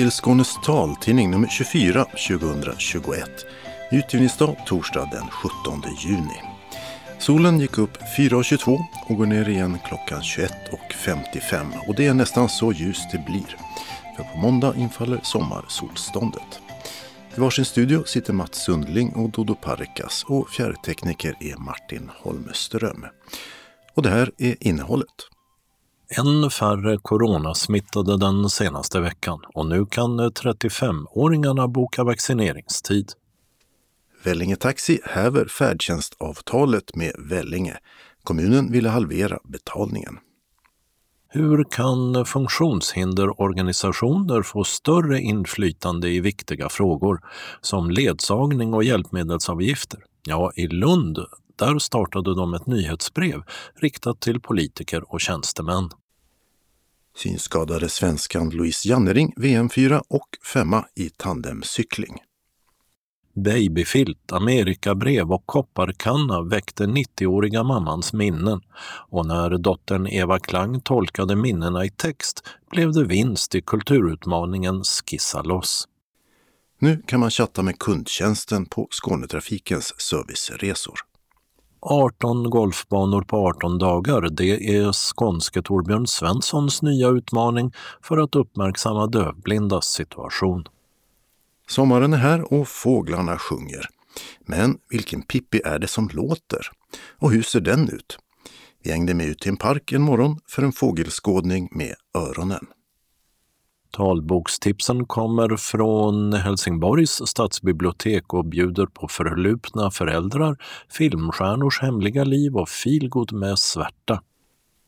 Till Skånes taltidning nummer 24 2021. Utgivningsdag torsdag den 17 juni. Solen gick upp 4.22 och går ner igen klockan 21.55 och det är nästan så ljust det blir. För på måndag infaller sommarsolståndet. I varsin studio sitter Mats Sundling och Dodo Parikas och fjärrtekniker är Martin Holmström. Och det här är innehållet. En färre coronasmittade den senaste veckan och nu kan 35-åringarna boka vaccineringstid. Vellinge Taxi häver färdtjänstavtalet med Vellinge. Kommunen ville halvera betalningen. Hur kan funktionshinderorganisationer få större inflytande i viktiga frågor som ledsagning och hjälpmedelsavgifter? Ja, i Lund där startade de ett nyhetsbrev riktat till politiker och tjänstemän. Synskadade svenskan Louise Jannering VM-4 och femma i tandemcykling. Babyfilt, amerikabrev och kopparkanna väckte 90-åriga mammans minnen och när dottern Eva Klang tolkade minnena i text blev det vinst i kulturutmaningen Skissa loss. Nu kan man chatta med kundtjänsten på Skånetrafikens serviceresor. 18 golfbanor på 18 dagar, det är skånske Torbjörn Svenssons nya utmaning för att uppmärksamma dövblindas situation. Sommaren är här och fåglarna sjunger. Men vilken Pippi är det som låter? Och hur ser den ut? Vi hängde med ut till en park en morgon för en fågelskådning med öronen. Talbokstipsen kommer från Helsingborgs stadsbibliotek och bjuder på förlupna föräldrar, filmstjärnors hemliga liv och filgod med svärta.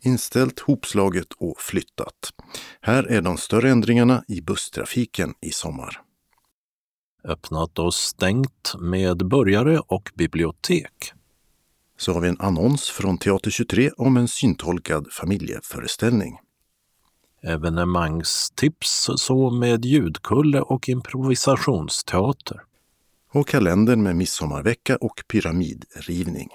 Inställt, hopslaget och flyttat. Här är de större ändringarna i busstrafiken i sommar. Öppnat och stängt med börjare och bibliotek. Så har vi en annons från Teater 23 om en syntolkad familjeföreställning evenemangstips så med ljudkulle och improvisationsteater. Och kalendern med midsommarvecka och pyramidrivning.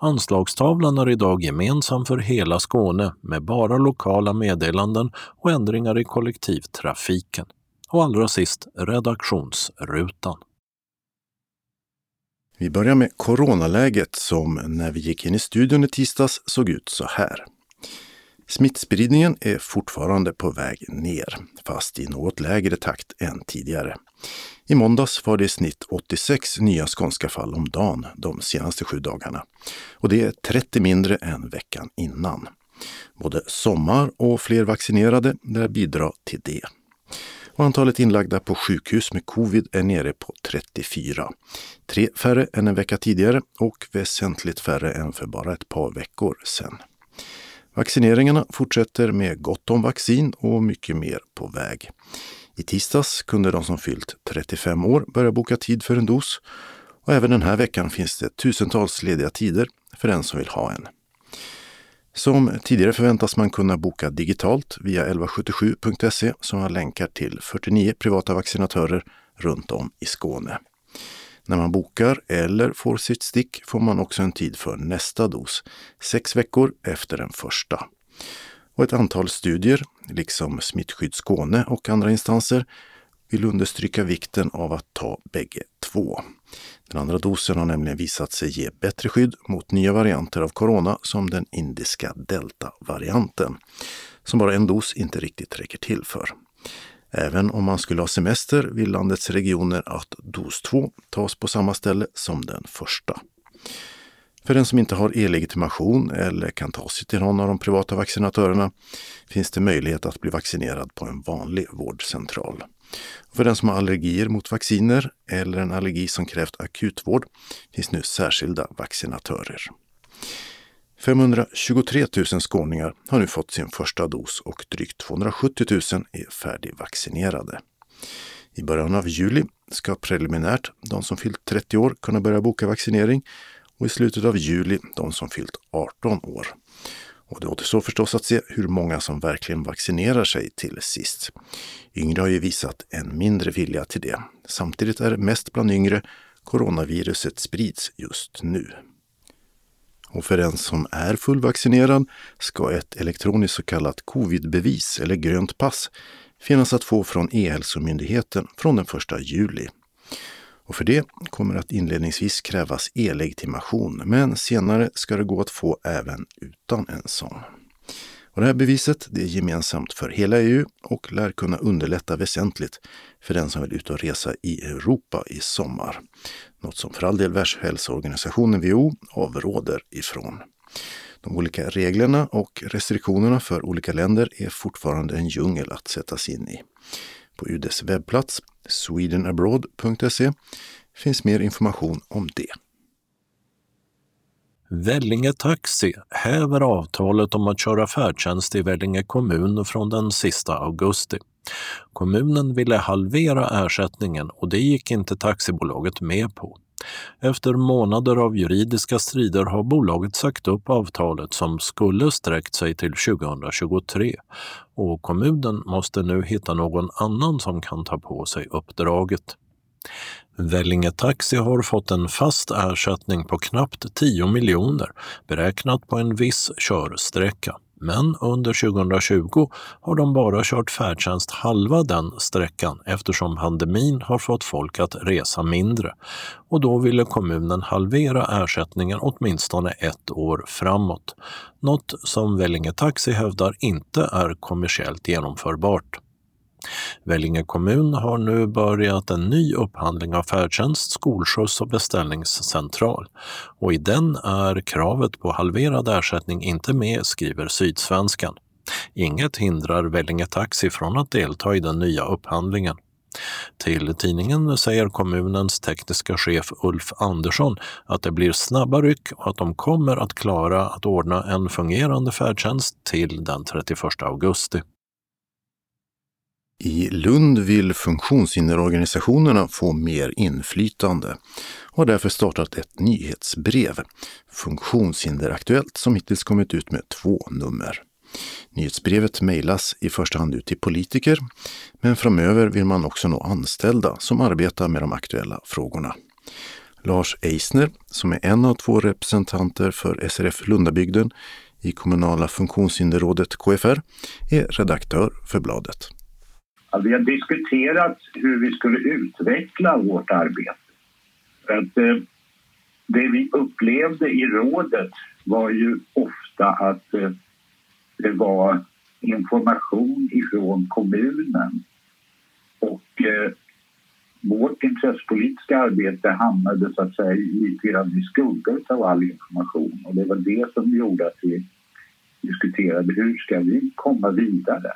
Anslagstavlan är idag gemensam för hela Skåne med bara lokala meddelanden och ändringar i kollektivtrafiken. Och allra sist redaktionsrutan. Vi börjar med coronaläget som när vi gick in i studion i tisdags såg ut så här. Smittspridningen är fortfarande på väg ner, fast i något lägre takt än tidigare. I måndags var det i snitt 86 nya skånska fall om dagen de senaste sju dagarna. Och det är 30 mindre än veckan innan. Både sommar och fler vaccinerade lär bidra till det. Och antalet inlagda på sjukhus med covid är nere på 34. Tre färre än en vecka tidigare och väsentligt färre än för bara ett par veckor sedan. Vaccineringarna fortsätter med gott om vaccin och mycket mer på väg. I tisdags kunde de som fyllt 35 år börja boka tid för en dos och även den här veckan finns det tusentals lediga tider för den som vill ha en. Som tidigare förväntas man kunna boka digitalt via 1177.se som har länkar till 49 privata vaccinatörer runt om i Skåne. När man bokar eller får sitt stick får man också en tid för nästa dos, sex veckor efter den första. Och ett antal studier, liksom Smittskydd Skåne och andra instanser, vill understryka vikten av att ta bägge två. Den andra dosen har nämligen visat sig ge bättre skydd mot nya varianter av corona som den indiska delta-varianten, som bara en dos inte riktigt räcker till för. Även om man skulle ha semester vill landets regioner att dos 2 tas på samma ställe som den första. För den som inte har e-legitimation eller kan ta sig till någon av de privata vaccinatörerna finns det möjlighet att bli vaccinerad på en vanlig vårdcentral. För den som har allergier mot vacciner eller en allergi som krävt akutvård finns nu särskilda vaccinatörer. 523 000 skåningar har nu fått sin första dos och drygt 270 000 är färdigvaccinerade. I början av juli ska preliminärt de som fyllt 30 år kunna börja boka vaccinering och i slutet av juli de som fyllt 18 år. Och det återstår förstås att se hur många som verkligen vaccinerar sig till sist. Yngre har ju visat en mindre vilja till det. Samtidigt är det mest bland yngre coronaviruset sprids just nu. Och för den som är fullvaccinerad ska ett elektroniskt så kallat covidbevis eller grönt pass finnas att få från E-hälsomyndigheten från den 1 juli. Och för det kommer att inledningsvis krävas e-legitimation, men senare ska det gå att få även utan en sån. Och det här beviset det är gemensamt för hela EU och lär kunna underlätta väsentligt för den som vill ut och resa i Europa i sommar. Något som för all del Världshälsoorganisationen WHO avråder ifrån. De olika reglerna och restriktionerna för olika länder är fortfarande en djungel att sätta sig in i. På UDs webbplats swedenabroad.se finns mer information om det. Vellinge Taxi häver avtalet om att köra färdtjänst i Vellinge kommun från den sista augusti. Kommunen ville halvera ersättningen och det gick inte taxibolaget med på. Efter månader av juridiska strider har bolaget sagt upp avtalet som skulle sträckt sig till 2023 och kommunen måste nu hitta någon annan som kan ta på sig uppdraget. Vellinge Taxi har fått en fast ersättning på knappt 10 miljoner beräknat på en viss körsträcka. Men under 2020 har de bara kört färdtjänst halva den sträckan eftersom pandemin har fått folk att resa mindre. Och då ville kommunen halvera ersättningen åtminstone ett år framåt. Något som Vellinge Taxi hävdar inte är kommersiellt genomförbart. Vellinge kommun har nu börjat en ny upphandling av färdtjänst, skolskjuts och beställningscentral. Och i den är kravet på halverad ersättning inte med, skriver Sydsvenskan. Inget hindrar Vellinge Taxi från att delta i den nya upphandlingen. Till tidningen säger kommunens tekniska chef Ulf Andersson att det blir snabba ryck och att de kommer att klara att ordna en fungerande färdtjänst till den 31 augusti. I Lund vill funktionshinderorganisationerna få mer inflytande och har därför startat ett nyhetsbrev, Funktionshinderaktuellt, som hittills kommit ut med två nummer. Nyhetsbrevet mejlas i första hand ut till politiker, men framöver vill man också nå anställda som arbetar med de aktuella frågorna. Lars Eisner, som är en av två representanter för SRF Lundabygden i kommunala funktionshinderrådet KFR, är redaktör för bladet. Alltså, vi har diskuterat hur vi skulle utveckla vårt arbete. För att, eh, det vi upplevde i rådet var ju ofta att eh, det var information ifrån kommunen och eh, vårt intressepolitiska arbete hamnade så att säga lite grann i skuggan av all information och det var det som gjorde att vi diskuterade hur ska vi komma vidare.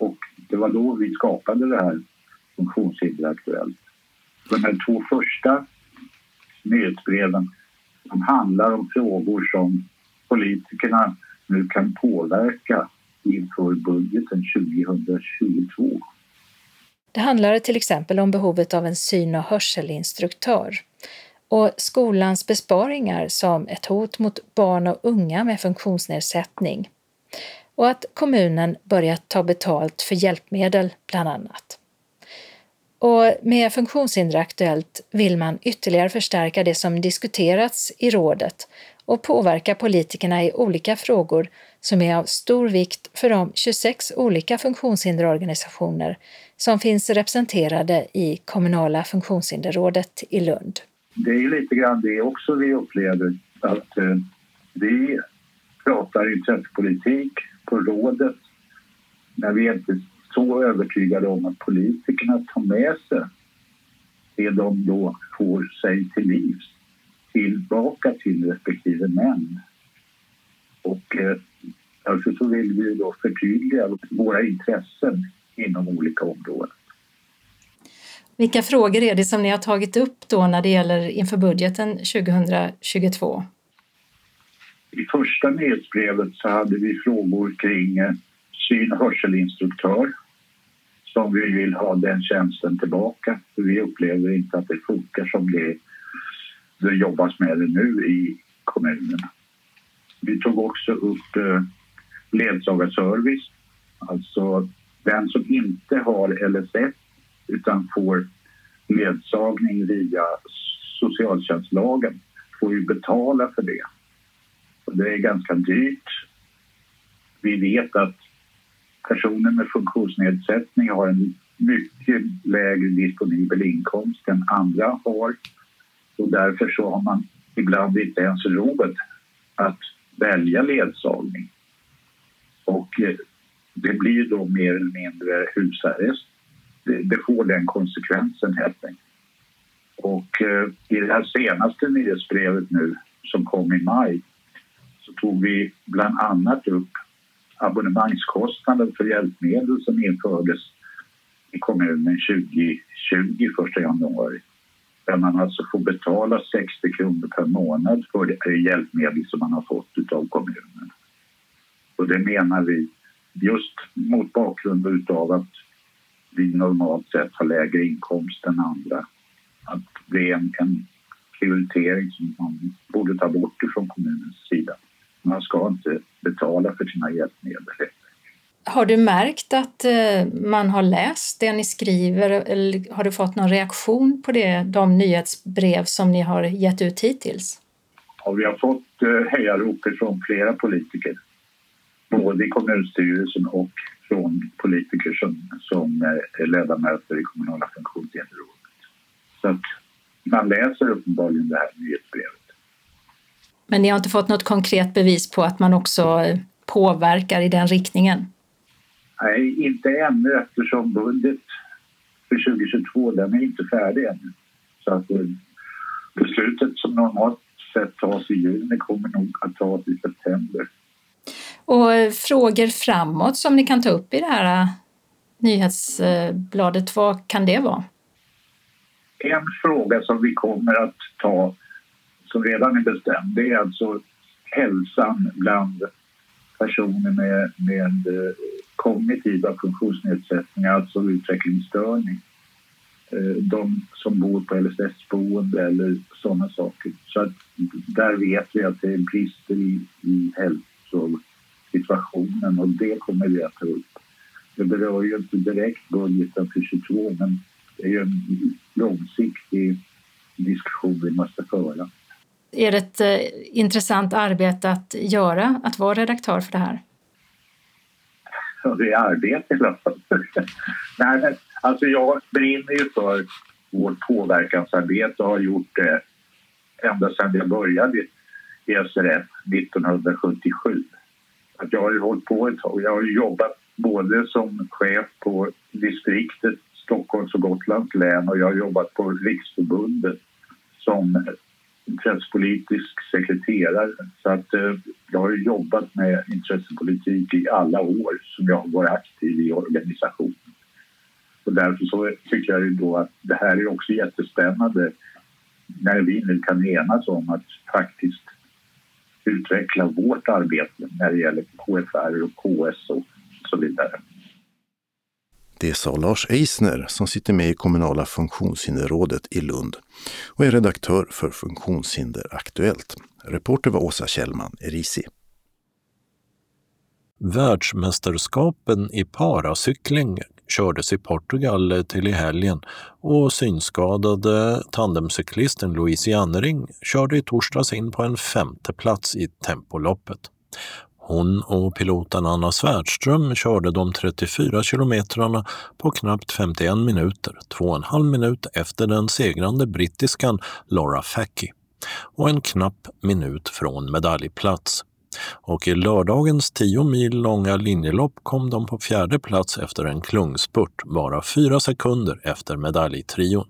Och det var då vi skapade det här Funktionshinder Aktuellt. De här två första nyhetsbreven de handlar om frågor som politikerna nu kan påverka inför budgeten 2022. Det handlar till exempel om behovet av en syn och hörselinstruktör och skolans besparingar som ett hot mot barn och unga med funktionsnedsättning och att kommunen börjat ta betalt för hjälpmedel bland annat. Och med Funktionshinder Aktuellt vill man ytterligare förstärka det som diskuterats i rådet och påverka politikerna i olika frågor som är av stor vikt för de 26 olika funktionshinderorganisationer som finns representerade i kommunala funktionshinderrådet i Lund. Det är lite grann det också vi upplever, att eh, vi pratar intressepolitik på rådet när vi är inte så övertygade om att politikerna tar med sig det de då får sig till livs tillbaka till respektive män. Och eh, därför så vill vi då förtydliga våra intressen inom olika områden. Vilka frågor är det som ni har tagit upp då när det gäller inför budgeten 2022? I första nyhetsbrevet så hade vi frågor kring eh, syn och hörselinstruktör som vi vill ha den tjänsten tillbaka. Vi upplever inte att det funkar som det, det jobbas med det nu i kommunerna. Vi tog också upp eh, ledsagarservice, alltså den som inte har LSS utan får ledsagning via socialtjänstlagen får ju betala för det. Det är ganska dyrt. Vi vet att personer med funktionsnedsättning har en mycket lägre disponibel inkomst än andra har. Och därför så har man ibland inte ens råd att välja ledsagning. Och eh, det blir då mer eller mindre husarrest. Det, det får den konsekvensen helt enkelt. Och eh, i det här senaste nyhetsbrevet nu som kom i maj så tog vi bland annat upp abonnemangskostnaden för hjälpmedel som infördes i kommunen 2020, 1 januari. Där man alltså får betala 60 kronor per månad för det hjälpmedel som man har fått av kommunen. Och det menar vi just mot bakgrund av att vi normalt sett har lägre inkomst än andra. Att det är en, en prioritering som man borde ta bort ifrån kommunens sida. Man ska inte betala för sina hjälpmedel. Har du märkt att eh, man har läst det ni skriver eller har du fått någon reaktion på det, de nyhetsbrev som ni har gett ut hittills? Ja, vi har fått eh, hejarop från flera politiker, både i kommunstyrelsen och från politiker som, som är ledamöter i kommunala funktionshinderrådet. Så att man läser uppenbarligen det här nyhetsbrevet. Men ni har inte fått något konkret bevis på att man också påverkar i den riktningen? Nej, inte ännu eftersom budget för 2022 den är inte färdig ännu. Så att eh, beslutet som normalt sett tas i juni kommer nog att tas i september. Och eh, frågor framåt som ni kan ta upp i det här eh, nyhetsbladet, vad kan det vara? En fråga som vi kommer att ta, som redan är bestämd, det är alltså hälsan bland personer med, med eh, kognitiva funktionsnedsättningar, alltså utvecklingsstörning. Eh, de som bor på LSS-boende eller sådana saker. Så att där vet vi att det är brister i, i hälsosituationen och det kommer vi att ta upp. Det berör ju inte direkt budgeten för 22 men det är ju en långsiktig diskussion vi måste föra. Är det ett eh, intressant arbete att göra, att vara redaktör för det här? Ja, det är arbete i alla fall. Nej, men, alltså jag brinner ju för vårt påverkansarbete och har gjort det ända sedan jag började i SRF 1977. Att jag har ju hållit på ett tag. Jag har jobbat både som chef på distriktet Stockholms och Gotlands län och jag har jobbat på Riksförbundet som intressepolitisk sekreterare. Så att, eh, jag har jobbat med intressepolitik i alla år som jag har varit aktiv i organisationen. Och därför så tycker jag ju då att det här är också jättespännande när vi nu kan enas om att faktiskt utveckla vårt arbete när det gäller KFR och KS och så vidare. Det sa Lars Eisner som sitter med i kommunala funktionshinderrådet i Lund och är redaktör för Funktionshinder Aktuellt. Reporter var Åsa Kjellman Erisi. Världsmästerskapen i paracykling kördes i Portugal till i helgen och synskadade tandemcyklisten Louise Jannering körde i torsdags in på en femte plats i tempoloppet. Hon och piloten Anna Svärdström körde de 34 kilometrarna på knappt 51 minuter, två och en halv minut efter den segrande brittiskan Laura Fackie och en knapp minut från medaljplats. Och i lördagens 10 mil långa linjelopp kom de på fjärde plats efter en klungspurt, bara fyra sekunder efter medaljtrion.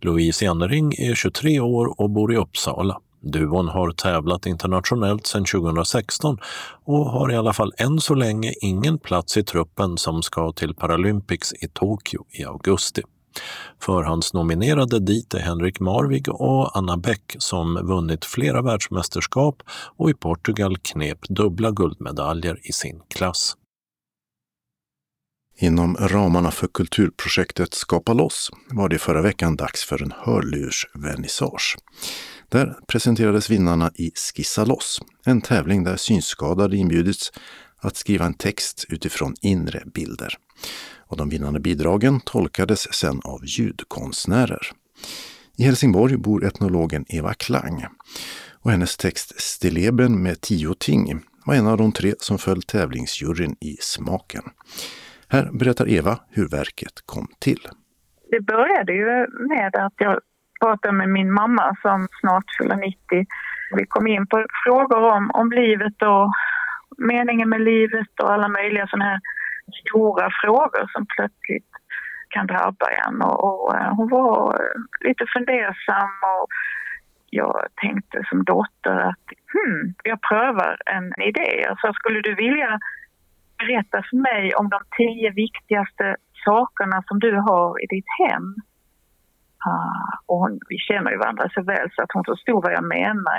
Louise Enring är 23 år och bor i Uppsala. Duon har tävlat internationellt sedan 2016 och har i alla fall än så länge ingen plats i truppen som ska till Paralympics i Tokyo i augusti. Förhandsnominerade dit är Henrik Marvig och Anna Bäck som vunnit flera världsmästerskap och i Portugal knep dubbla guldmedaljer i sin klass. Inom ramarna för kulturprojektet Skapa loss var det förra veckan dags för en hörlursvernissage. Där presenterades vinnarna i Skissa loss, en tävling där synskadade inbjudits att skriva en text utifrån inre bilder. Och de vinnande bidragen tolkades sedan av ljudkonstnärer. I Helsingborg bor etnologen Eva Klang och hennes text Stilleben med tio ting var en av de tre som föll tävlingsjuryn i smaken. Här berättar Eva hur verket kom till. Det började ju med att jag pratade med min mamma som snart fyller 90. Vi kom in på frågor om, om livet och meningen med livet och alla möjliga sådana här stora frågor som plötsligt kan drabba en. Och, och eh, hon var eh, lite fundersam och jag tänkte som dotter att hmm, jag prövar en idé. Alltså, skulle du vilja berätta för mig om de tio viktigaste sakerna som du har i ditt hem? Uh, och hon, vi känner ju varandra så väl så att hon förstod vad jag menar.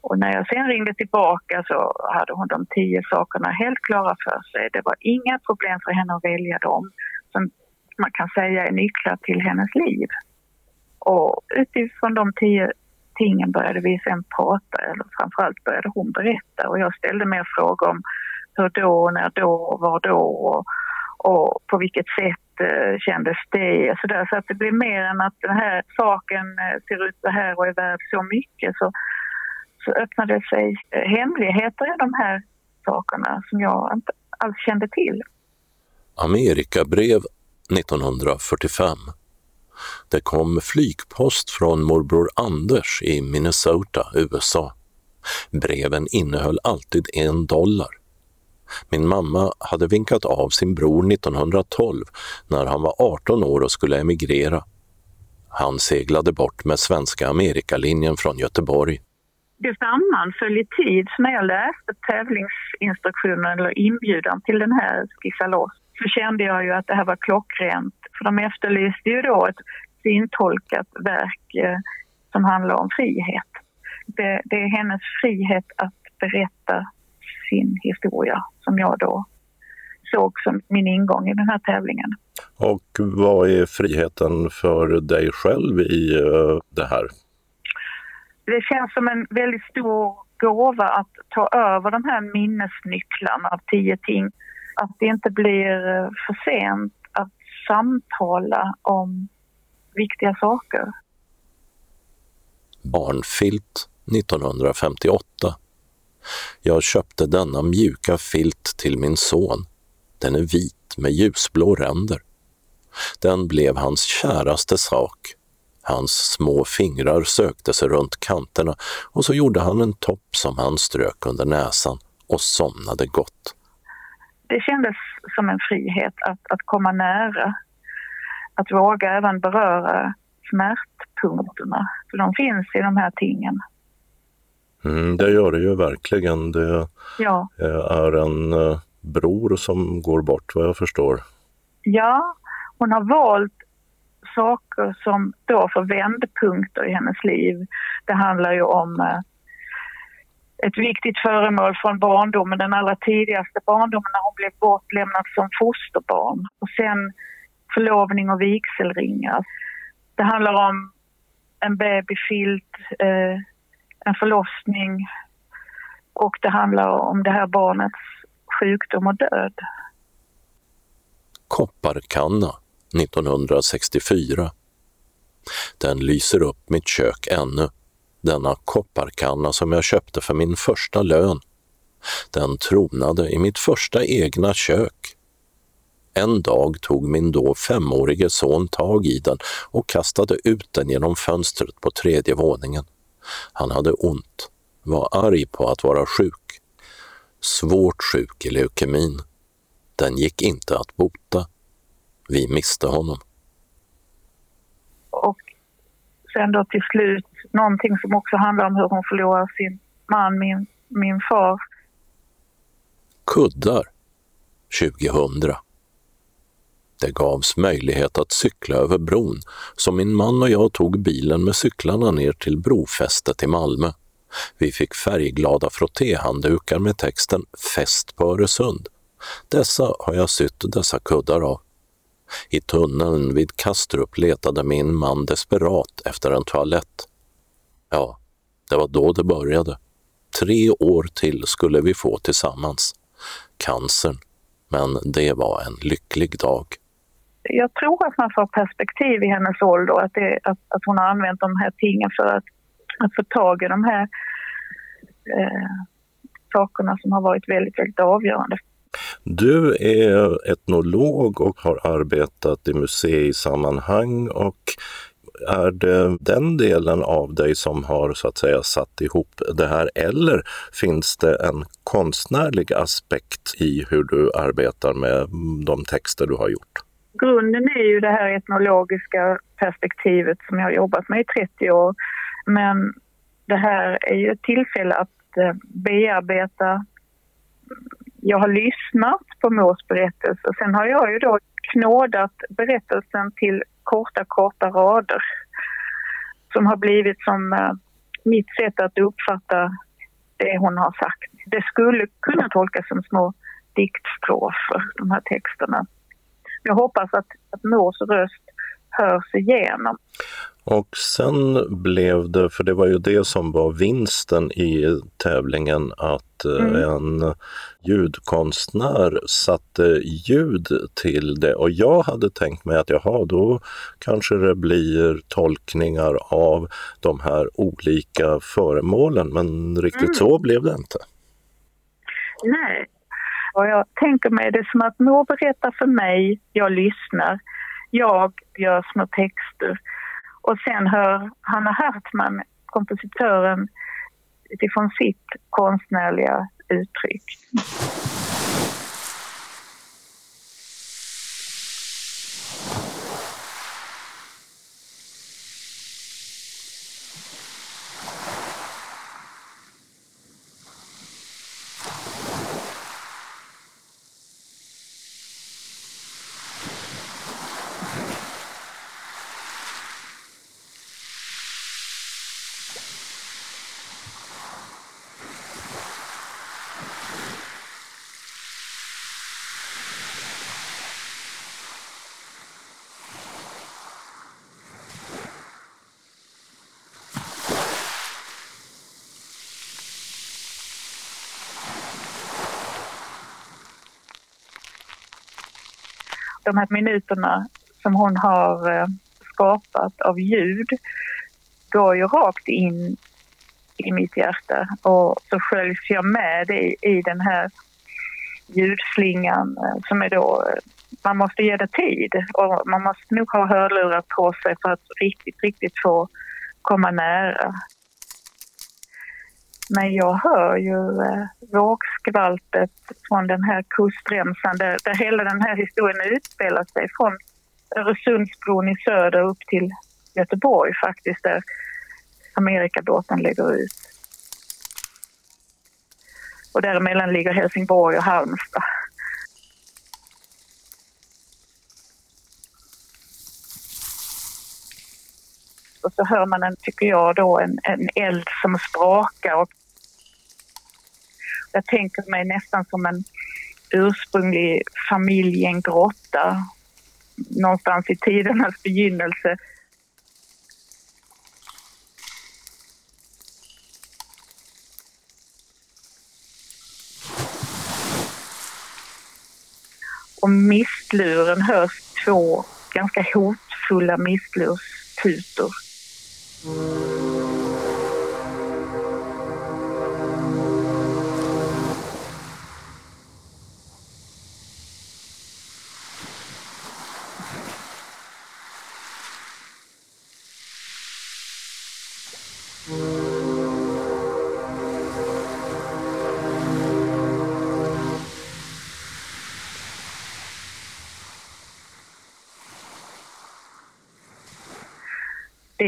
Och när jag sen ringde tillbaka så hade hon de tio sakerna helt klara för sig. Det var inga problem för henne att välja dem som man kan säga är nycklar till hennes liv. Och utifrån de tio tingen började vi sen prata, eller framförallt började hon berätta och jag ställde mer frågor om hur då, när då, var då och, och på vilket sätt eh, kändes det så där. Så att det blir mer än att den här saken eh, ser ut så här och är värd så mycket så, så öppnade sig eh, hemligheter i de här sakerna som jag inte alls kände till. Amerikabrev 1945 det kom flygpost från morbror Anders i Minnesota, USA. Breven innehöll alltid en dollar. Min mamma hade vinkat av sin bror 1912 när han var 18 år och skulle emigrera. Han seglade bort med Svenska Amerikalinjen från Göteborg. Det sammanföll i tid, så när jag läste tävlingsinstruktionen eller inbjudan till den här Skissa loss så kände jag ju att det här var klockrent. För de efterlyste ju då ett fintolkat verk eh, som handlar om frihet. Det, det, är hennes frihet att berätta sin historia som jag då såg som min ingång i den här tävlingen. Och vad är friheten för dig själv i uh, det här? Det känns som en väldigt stor gåva att ta över de här minnesnycklarna av tio ting. Att det inte blir eh, för sent att samtala om viktiga saker. Barnfilt 1958. Jag köpte denna mjuka filt till min son. Den är vit med ljusblå ränder. Den blev hans käraste sak. Hans små fingrar sökte sig runt kanterna och så gjorde han en topp som han strök under näsan och somnade gott. Det kändes som en frihet att, att komma nära att våga även beröra smärtpunkterna. För de finns i de här tingen. Mm, det gör det ju verkligen. Det ja. är en eh, bror som går bort vad jag förstår. Ja, hon har valt saker som då för vändpunkter i hennes liv. Det handlar ju om eh, ett viktigt föremål från barndomen, den allra tidigaste barndomen när hon blev bortlämnad som fosterbarn. Och sen förlovning och vigselringar. Det handlar om en babyfilt, eh, en förlossning och det handlar om det här barnets sjukdom och död. Kopparkanna 1964. Den lyser upp mitt kök ännu. Denna kopparkanna som jag köpte för min första lön. Den tronade i mitt första egna kök en dag tog min då femårige son tag i den och kastade ut den genom fönstret på tredje våningen. Han hade ont, var arg på att vara sjuk. Svårt sjuk i leukemin. Den gick inte att bota. Vi miste honom. Och sen då till slut någonting som också handlar om hur hon förlorar sin man, min, min far. Kuddar 2000. Det gavs möjlighet att cykla över bron, så min man och jag tog bilen med cyklarna ner till brofästet i Malmö. Vi fick färgglada frottéhanddukar med texten ”Fest på Öresund”. Dessa har jag sytt dessa kuddar av. I tunneln vid Kastrup letade min man desperat efter en toalett. Ja, det var då det började. Tre år till skulle vi få tillsammans. Cancern, men det var en lycklig dag jag tror att man får perspektiv i hennes ålder, att, det, att, att hon har använt de här tingen för att, att få tag i de här eh, sakerna som har varit väldigt, väldigt avgörande. Du är etnolog och har arbetat i museisammanhang och är det den delen av dig som har så att säga satt ihop det här eller finns det en konstnärlig aspekt i hur du arbetar med de texter du har gjort? Grunden är ju det här etnologiska perspektivet som jag har jobbat med i 30 år. Men det här är ju ett tillfälle att eh, bearbeta jag har lyssnat på Mors berättelse. Sen har jag ju då knådat berättelsen till korta, korta rader som har blivit som eh, mitt sätt att uppfatta det hon har sagt. Det skulle kunna tolkas som små diktstrofer, de här texterna. Jag hoppas att, att Mors röst hörs igenom. Och sen blev det, för det var ju det som var vinsten i tävlingen, att eh, mm. en ljudkonstnär satte ljud till det. Och jag hade tänkt mig att jaha, då kanske det blir tolkningar av de här olika föremålen, men riktigt mm. så blev det inte. Nej, vad jag tänker mig det som att Mor berättar för mig, jag lyssnar, jag gör små texter och sen hör Hanna Hartman, kompositören, utifrån sitt konstnärliga uttryck. De här minuterna som hon har eh, skapat av ljud går ju rakt in i mitt hjärta och så sköljs jag med i, i den här ljudslingan eh, som är då, eh, man måste ge det tid och man måste nog ha hörlurar på sig för att riktigt, riktigt få komma nära. Men jag hör ju eh, vågskvaltet från den här kustremsan där, där hela den här historien utspelar sig från Öresundsbron i söder upp till Göteborg faktiskt där Amerikabåten lägger ut. Och däremellan ligger Helsingborg och Halmstad. och så hör man en, tycker jag då, en, en eld som sprakar. Och jag tänker mig nästan som en ursprunglig familj i en grotta någonstans i tidernas begynnelse. Och mistluren hörs två ganska hotfulla mistlurstutor.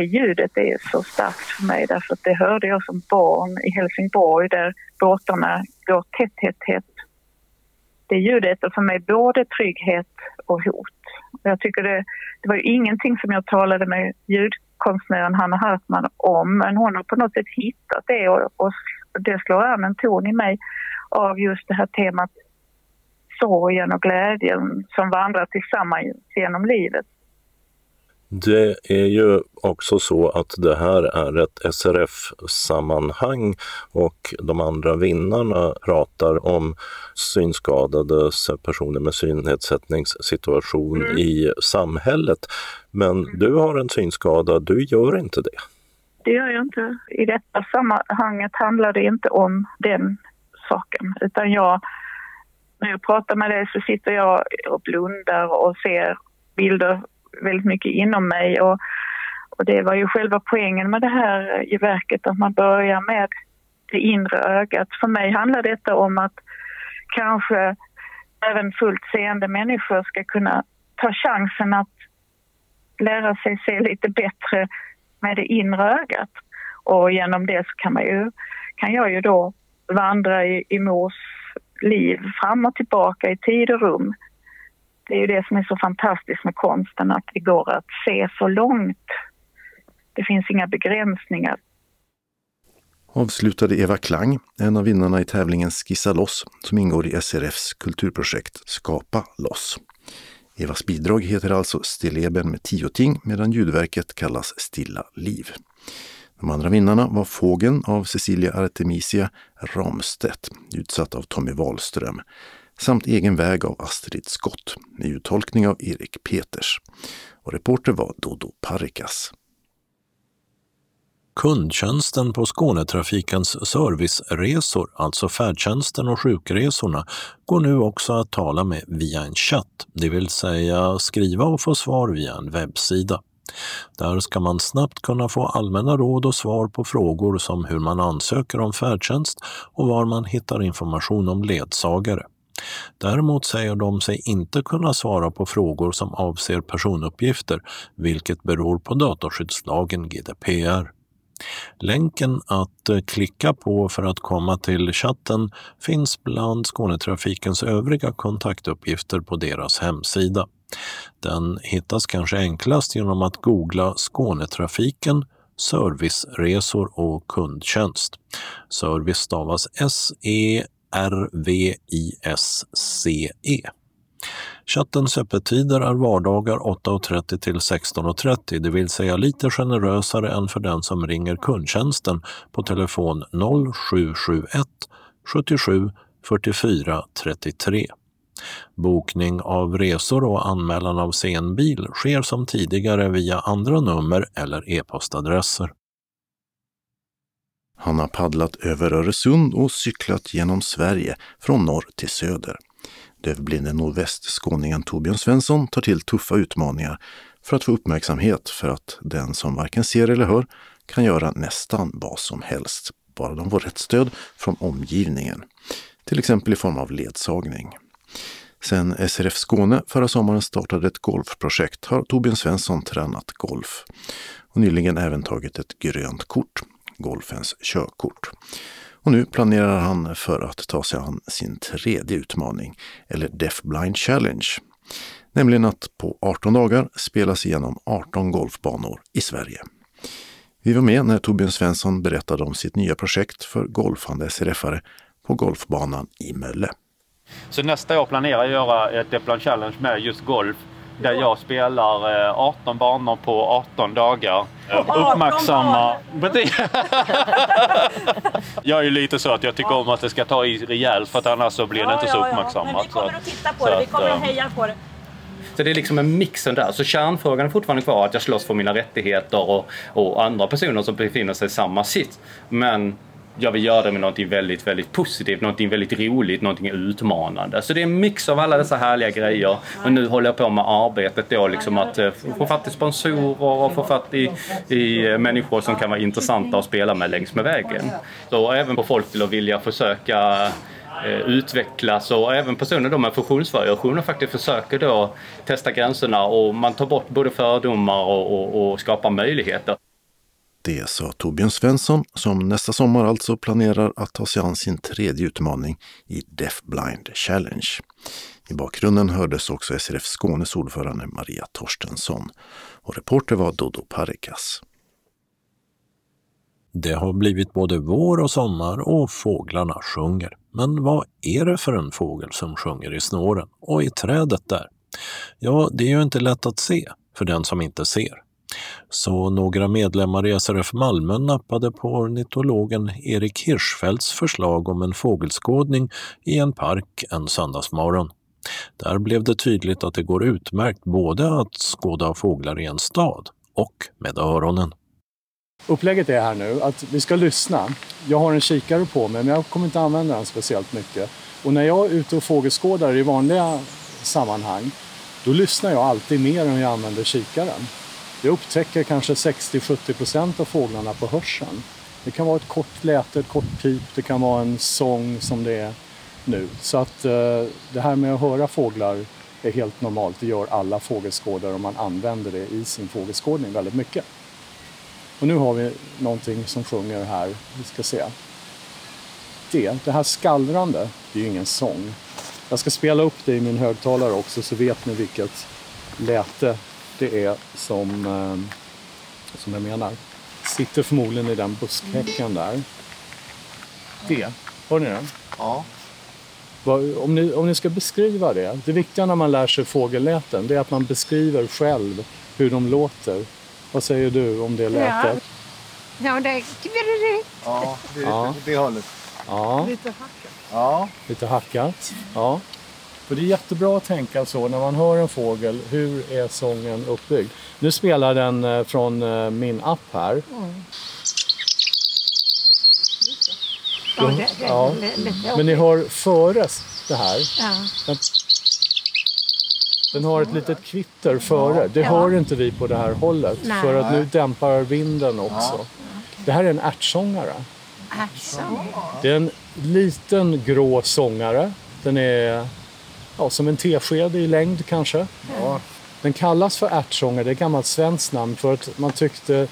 Det ljudet är så starkt för mig därför att det hörde jag som barn i Helsingborg där båtarna går tätt, tätt, tätt. Det ljudet är för mig både trygghet och hot. Jag tycker det, det var ju ingenting som jag talade med ljudkonstnären Hanna Hartman om men hon har på något sätt hittat det och, och det slår an en ton i mig av just det här temat sorgen och glädjen som vandrar tillsammans genom livet. Det är ju också så att det här är ett SRF-sammanhang och de andra vinnarna pratar om synskadades personer med synnedsättningssituation mm. i samhället. Men mm. du har en synskada, du gör inte det. Det gör jag inte. I detta sammanhanget handlar det inte om den orsaken. Utan jag, när jag pratar med dig så sitter jag och blundar och ser bilder väldigt mycket inom mig. Och, och det var ju själva poängen med det här verket, att man börjar med det inre ögat. För mig handlar detta om att kanske även fullt seende människor ska kunna ta chansen att lära sig se lite bättre med det inre ögat. Och genom det så kan, man ju, kan jag ju då vandra i, i mors liv fram och tillbaka i tid och rum. Det är ju det som är så fantastiskt med konsten, att det går att se så långt. Det finns inga begränsningar. Avslutade Eva Klang, en av vinnarna i tävlingen Skissa loss, som ingår i SRFs kulturprojekt Skapa loss. Evas bidrag heter alltså Stilleben med tio ting medan ljudverket kallas Stilla liv. De andra vinnarna var Fågeln av Cecilia Artemisia Ramstedt, utsatt av Tommy Wahlström, samt Egen väg av Astrid Skott med uttolkning av Erik Peters. Och reporter var Dodo Parikas. Kundtjänsten på Skånetrafikens serviceresor, alltså färdtjänsten och sjukresorna, går nu också att tala med via en chatt, det vill säga skriva och få svar via en webbsida. Där ska man snabbt kunna få allmänna råd och svar på frågor som hur man ansöker om färdtjänst och var man hittar information om ledsagare. Däremot säger de sig inte kunna svara på frågor som avser personuppgifter, vilket beror på dataskyddslagen GDPR. Länken att eh, klicka på för att komma till chatten finns bland Skånetrafikens övriga kontaktuppgifter på deras hemsida. Den hittas kanske enklast genom att googla Skånetrafiken serviceresor och kundtjänst. Service stavas S-E -E. Chattens öppettider är vardagar 8.30 till 16.30, det vill säga lite generösare än för den som ringer kundtjänsten på telefon 0771 77 44 33. Bokning av resor och anmälan av senbil sker som tidigare via andra nummer eller e-postadresser. Han har paddlat över Öresund och cyklat genom Sverige från norr till söder. Dövblinde nordvästskåningen Torbjörn Svensson tar till tuffa utmaningar för att få uppmärksamhet för att den som varken ser eller hör kan göra nästan vad som helst, bara de får rätt stöd från omgivningen. Till exempel i form av ledsagning. Sen SRF Skåne förra sommaren startade ett golfprojekt har Torbjörn Svensson tränat golf och nyligen även tagit ett grönt kort, golfens körkort. Och nu planerar han för att ta sig an sin tredje utmaning, eller Deaf Blind Challenge. Nämligen att på 18 dagar spelas igenom 18 golfbanor i Sverige. Vi var med när Torbjörn Svensson berättade om sitt nya projekt för golfande SRF-are på golfbanan i Mölle. Så nästa år planerar jag att göra ett Deaf Blind Challenge med just golf där jag spelar 18 banor på 18 dagar. Uppmärksamma... jag är ju lite så att jag tycker om att det ska ta i rejält för att annars så blir det inte så uppmärksammat. Men vi kommer att titta på det, vi kommer att heja på det. Så det är liksom en mixen där. Så kärnfrågan är fortfarande kvar att jag slåss för mina rättigheter och, och andra personer som befinner sig i samma sitt. Men jag vill göra det med någonting väldigt, väldigt positivt, någonting väldigt roligt, någonting utmanande. Så det är en mix av alla dessa härliga grejer. Och nu håller jag på med arbetet då liksom att eh, få fatt i sponsorer och få fatt i, i eh, människor som kan vara intressanta att spela med längs med vägen. Så även på folk till att vilja försöka eh, utvecklas och även personer då med funktionsvariationer faktiskt försöker då testa gränserna och man tar bort både fördomar och, och, och skapar möjligheter. Det sa Torbjörn Svensson som nästa sommar alltså planerar att ta sig an sin tredje utmaning i Deaf Blind Challenge. I bakgrunden hördes också SRF Skånes ordförande Maria Torstensson och reporter var Dodo Parikas. Det har blivit både vår och sommar och fåglarna sjunger. Men vad är det för en fågel som sjunger i snåren och i trädet där? Ja, det är ju inte lätt att se för den som inte ser. Så några medlemmar i SRF Malmö nappade på ornitologen Erik Hirschfeldts förslag om en fågelskådning i en park en söndagsmorgon. Där blev det tydligt att det går utmärkt både att skåda fåglar i en stad och med öronen. Upplägget är här nu att vi ska lyssna. Jag har en kikare på mig men jag kommer inte använda den speciellt mycket. Och när jag är ute och fågelskådar i vanliga sammanhang då lyssnar jag alltid mer än jag använder kikaren. Jag upptäcker kanske 60-70 procent av fåglarna på hörseln. Det kan vara ett kort läte, ett kort pip, det kan vara en sång som det är nu. Så att eh, det här med att höra fåglar är helt normalt. Det gör alla fågelskådare och man använder det i sin fågelskådning väldigt mycket. Och nu har vi någonting som sjunger här. Vi ska se. Det, det här skallrande, det är ju ingen sång. Jag ska spela upp det i min högtalare också så vet ni vilket läte det är som, eh, som jag menar. Sitter förmodligen i den buskhäcken där. Det, hör ni den? Ja. Om ni, om ni ska beskriva det. Det viktiga när man lär sig fågelläten det är att man beskriver själv hur de låter. Vad säger du om det lätet? Ja, det är... Ja, det, Ja. det hållet. Ja, Lite hackat. Ja. lite hackat. Ja. För det är jättebra att tänka så när man hör en fågel. Hur är sången uppbyggd? Nu spelar den eh, från eh, min app här. Ja, det, det, Ja. det, Men ni hör före det här. Ja. Den, har ett litet kvitter före. Det Ja. hör inte vi på det här hållet. Nej. För att nu dämpar vinden också. Det här är en ärtsångare. Alltså. Det är en liten grå sångare. Den är ja, som en tesked i längd kanske. Den kallas för ärtsångare, det är ett gammalt svenskt namn för att man tyckte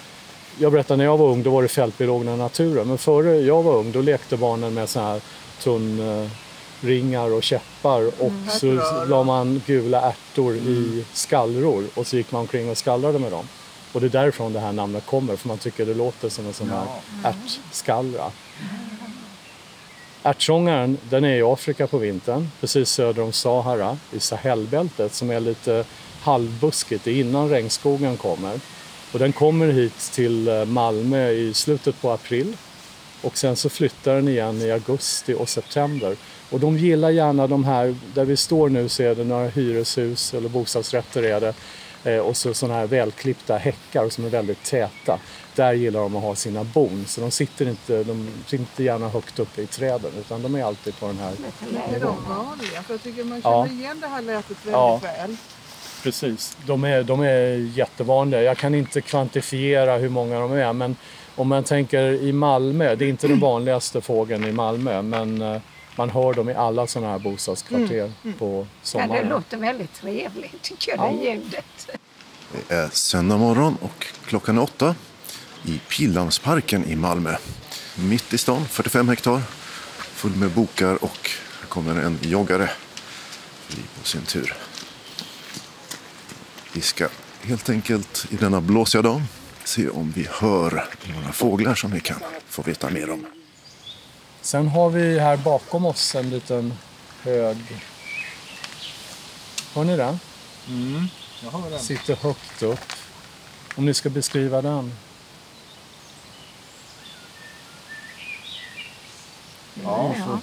jag berättade när jag var ung, då var det fältbiologerna i naturen. Men före jag var ung, då lekte barnen med såna här tunnringar och käppar. Och så la man gula ärtor i skallror och så gick man omkring och skallrade med dem. Och det är därifrån det här namnet kommer, för man tycker det låter som en sån här ärtskallra. Ärtsångaren den är i Afrika på vintern, precis söder om Sahara, i Sahelbältet som är lite halvbuskigt, det är innan regnskogen kommer. Och den kommer hit till eh, Malmö i slutet på april och sen så flyttar den igen i augusti och september. Och de gillar gärna de här, där vi står nu så är det några hyreshus eller bostadsrätter är det. Eh, och så sådana här välklippta häckar som är väldigt täta. Där gillar de att ha sina bon. Så de sitter inte, de sitter inte gärna högt uppe i träden utan de är alltid på den här Är de vanliga? För jag tycker man Ja. känner igen det här lätet väldigt Ja. väl. Precis, de är, de är jättevanliga. Jag kan inte kvantifiera hur många de är men om man tänker i Malmö, det är inte den vanligaste fågeln i Malmö men eh, man hör dem i alla sådana här bostadskvarter på Ja, det sommaren. låter väldigt trevligt tycker jag, det ljudet. Det är söndag morgon och klockan är åtta i Pildammsparken i Malmö. Mitt i stan, 45 hektar, full med bokar och här kommer en joggare förbi på sin tur. Vi ska helt enkelt i denna blåsiga dag se om vi hör några fåglar som vi kan få veta mer om. Sen har vi här bakom oss en liten hög... Hör ni den? Jag hör den. Sitter högt upp. Om ni ska beskriva den. Ja, Ja.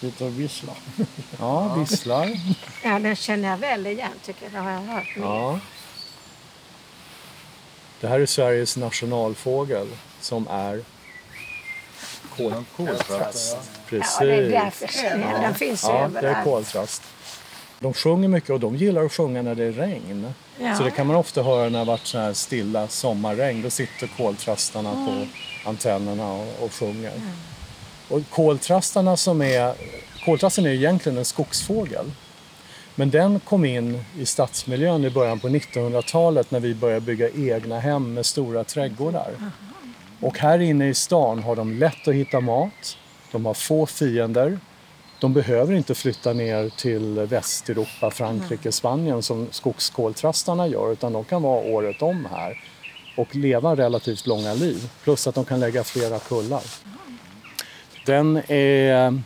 Sitter och visslar. Ja, visslar. Ja, den känner jag väl igen tycker jag. Det har jag hört. mer. Ja. Det här är Sveriges nationalfågel som är koltrast. Precis. Ja, det är därför jag. Den finns Ja, det är överallt. koltrast. De sjunger mycket och de gillar att sjunga när det är regn. Ja. Så det kan man ofta höra när det har varit så här stilla sommarregn. Då sitter koltrastarna på antennerna och, och sjunger. Och koltrastarna som är... Koltrasten är egentligen en skogsfågel. Men den kom in i stadsmiljön i början på 1900-talet när vi började bygga egna hem med stora trädgårdar. Och här inne i stan har de lätt att hitta mat. De har få fiender. De behöver inte flytta ner till Västeuropa, Frankrike, Spanien som skogskoltrastarna gör utan de kan vara året om här och leva relativt långa liv. Plus att de kan lägga flera kullar. Den är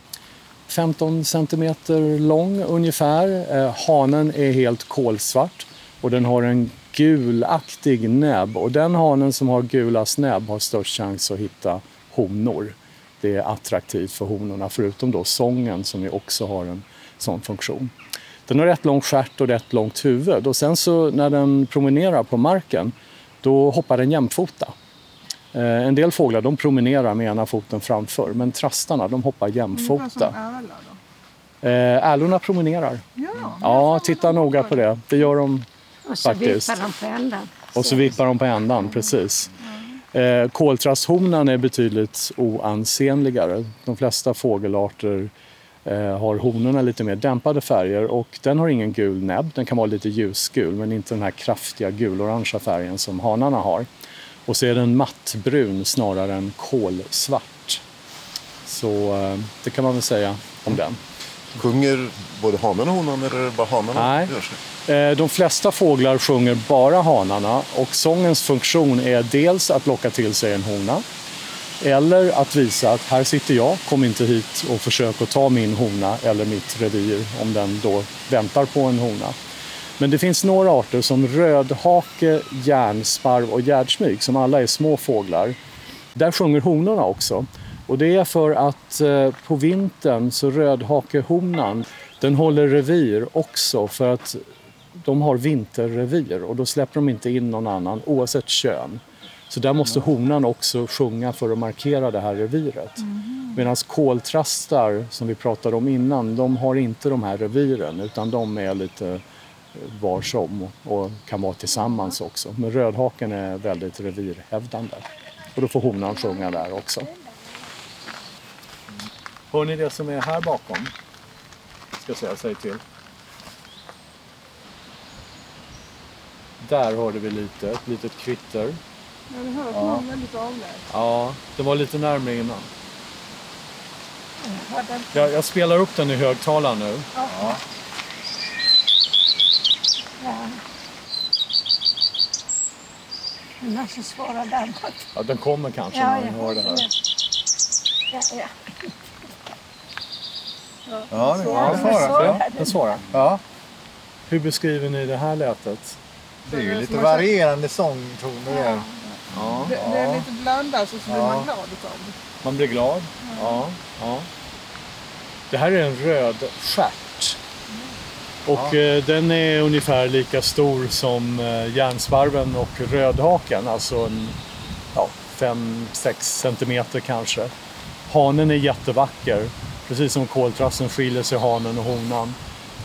15 centimeter lång ungefär. Eh, Hanen är helt kolsvart och den har en gulaktig näbb. Och den hanen som har gulast näbb har störst chans att hitta honor. Det är attraktivt för honorna, förutom då sången som ju också har en sån funktion. Den har rätt lång stjärt och rätt långt huvud och sen så när den promenerar på marken då hoppar den jämfota. Eh, En del fåglar de promenerar med ena foten framför men trastarna de hoppar jämfota. Eh, Ärlorna promenerar. Ja. Ja, titta noga på det. Det gör de Och så faktiskt. vippar de på ändan. Och så vippar de på ändan, precis. Eh, koltrasthonan är betydligt oansenligare. De flesta fågelarter eh, har honorna lite mer dämpade färger och den har ingen gul näbb. Den kan vara lite ljusgul men inte den här kraftiga gulorangea färgen som hanarna har. Och så är den mattbrun snarare än kolsvart. Så eh, det kan man väl säga om den. Sjunger både hanen och honan eller bara hanarna Nej. gör sig? Eh, De flesta fåglar sjunger bara hanarna och sångens funktion är dels att locka till sig en hona eller att visa att här sitter jag, kom inte hit och försök att ta min hona eller mitt revir om den då väntar på en hona. Men det finns några arter som rödhake, järnsparv och gärdsmyg som alla är små fåglar. Där sjunger honorna också. Och det är för att eh, på vintern så rödhakehonan den håller revir också för att de har vinterrevir och då släpper de inte in någon annan oavsett kön. Så där måste honan också sjunga för att markera det här reviret. Medan koltrastar som vi pratade om innan, de har inte de här reviren utan de är lite eh, varsom och kan vara tillsammans också. Men rödhaken är väldigt revirhävdande. Och då får honan sjunga där också. Hör ni det som är här bakom? Ska säga, säg till. Där hörde vi lite, ett litet kvitter. Jag hade hört Ja. någon väldigt avlägset. Ja, det var lite närmare innan. Jag, jag spelar upp den i högtalaren nu. Ja. Den är så svåra där bak. Ja, den kommer kanske Ja, när jag ni hör det här. Ja, ja. Ja, det Ja, ja, den svarar. Ja, Hur beskriver ni det här lätet? det är ju lite varierande sångtoner där. Ja. Det, det är lite blandat så, så blir Ja. man glad utav det. Man blir glad. Ja. ja. Det här är en röd stjärt. Och eh, den är ungefär lika stor som eh, järnsparven och rödhaken. Alltså en 5-6 centimeter kanske. Hanen är jättevacker. Precis som koltrasten skiljer sig hanen och honan.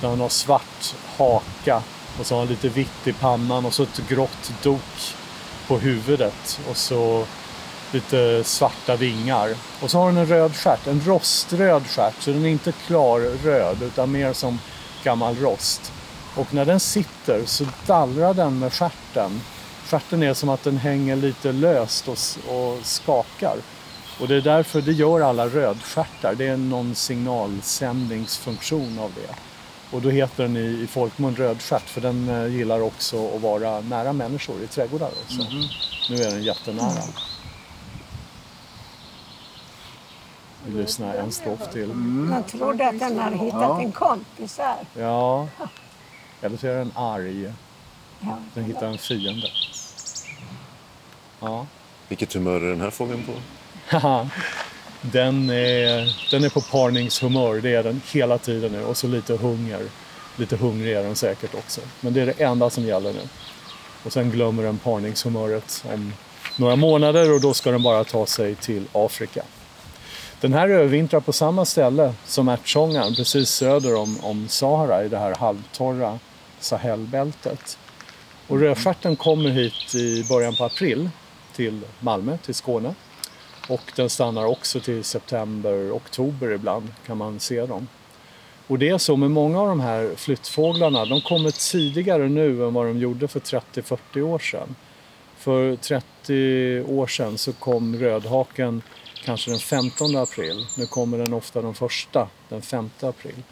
Den har svart haka och så har han lite vitt i pannan och så ett grått dok på huvudet. Och så lite svarta vingar. Och så har den en röd stjärt, en roströd stjärt. Så den är inte klar röd utan mer som gammal rost. Och när den sitter så dallrar den med stjärten. Stjärten är som att den hänger lite löst och, och skakar. Och det är därför det gör alla rödstjärtar. Det är någon signalsändningsfunktion av det. Och då heter den i, i folkmun rödstjärt för den eh, gillar också att vara nära människor i trädgårdar också. Nu är den jättenära. Vi lyssnar en strof till. Man trodde att den hade hittat en kompis här. Ja. Eller så är den arg. Ja. Den hittar en fiende. Ja. Vilket humör är den här fågeln på? Den, är, den är på parningshumör, det är den hela tiden nu. Och så lite hunger. Lite hungrig är den säkert också. Men det är det enda som gäller nu. Och sen glömmer den parningshumöret om några månader och då ska den bara ta sig till Afrika. Den här övervintrar på samma ställe som ärtsångaren, precis söder om, om Sahara i det här halvtorra Sahelbältet. Och rödstjärten kommer hit i början på april till Malmö, till Skåne. Och den stannar också till september, oktober ibland kan man se dem. Och det är så med många av de här flyttfåglarna, de kommer tidigare nu än vad de gjorde för 30-40 år sedan. För 30 år sedan så kom rödhaken kanske den 15 april. Nu kommer den ofta den första, den 5 april.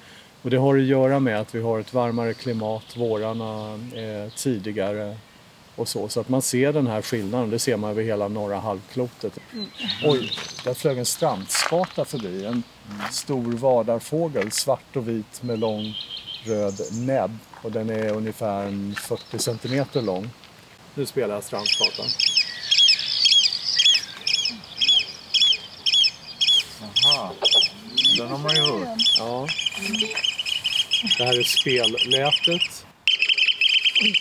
Och det har att göra med att vi har ett varmare klimat, vårarna är tidigare och så. Så att man ser den här skillnaden, det ser man över hela norra halvklotet. Oj, där flög en strandskata förbi. En stor vadarfågel, svart och vit med lång röd näbb. Och den är ungefär en 40 centimeter lång. Nu spelar jag strandskatan. Aha. Den har man ju hört. Ja. Det här är spellätet. Oj,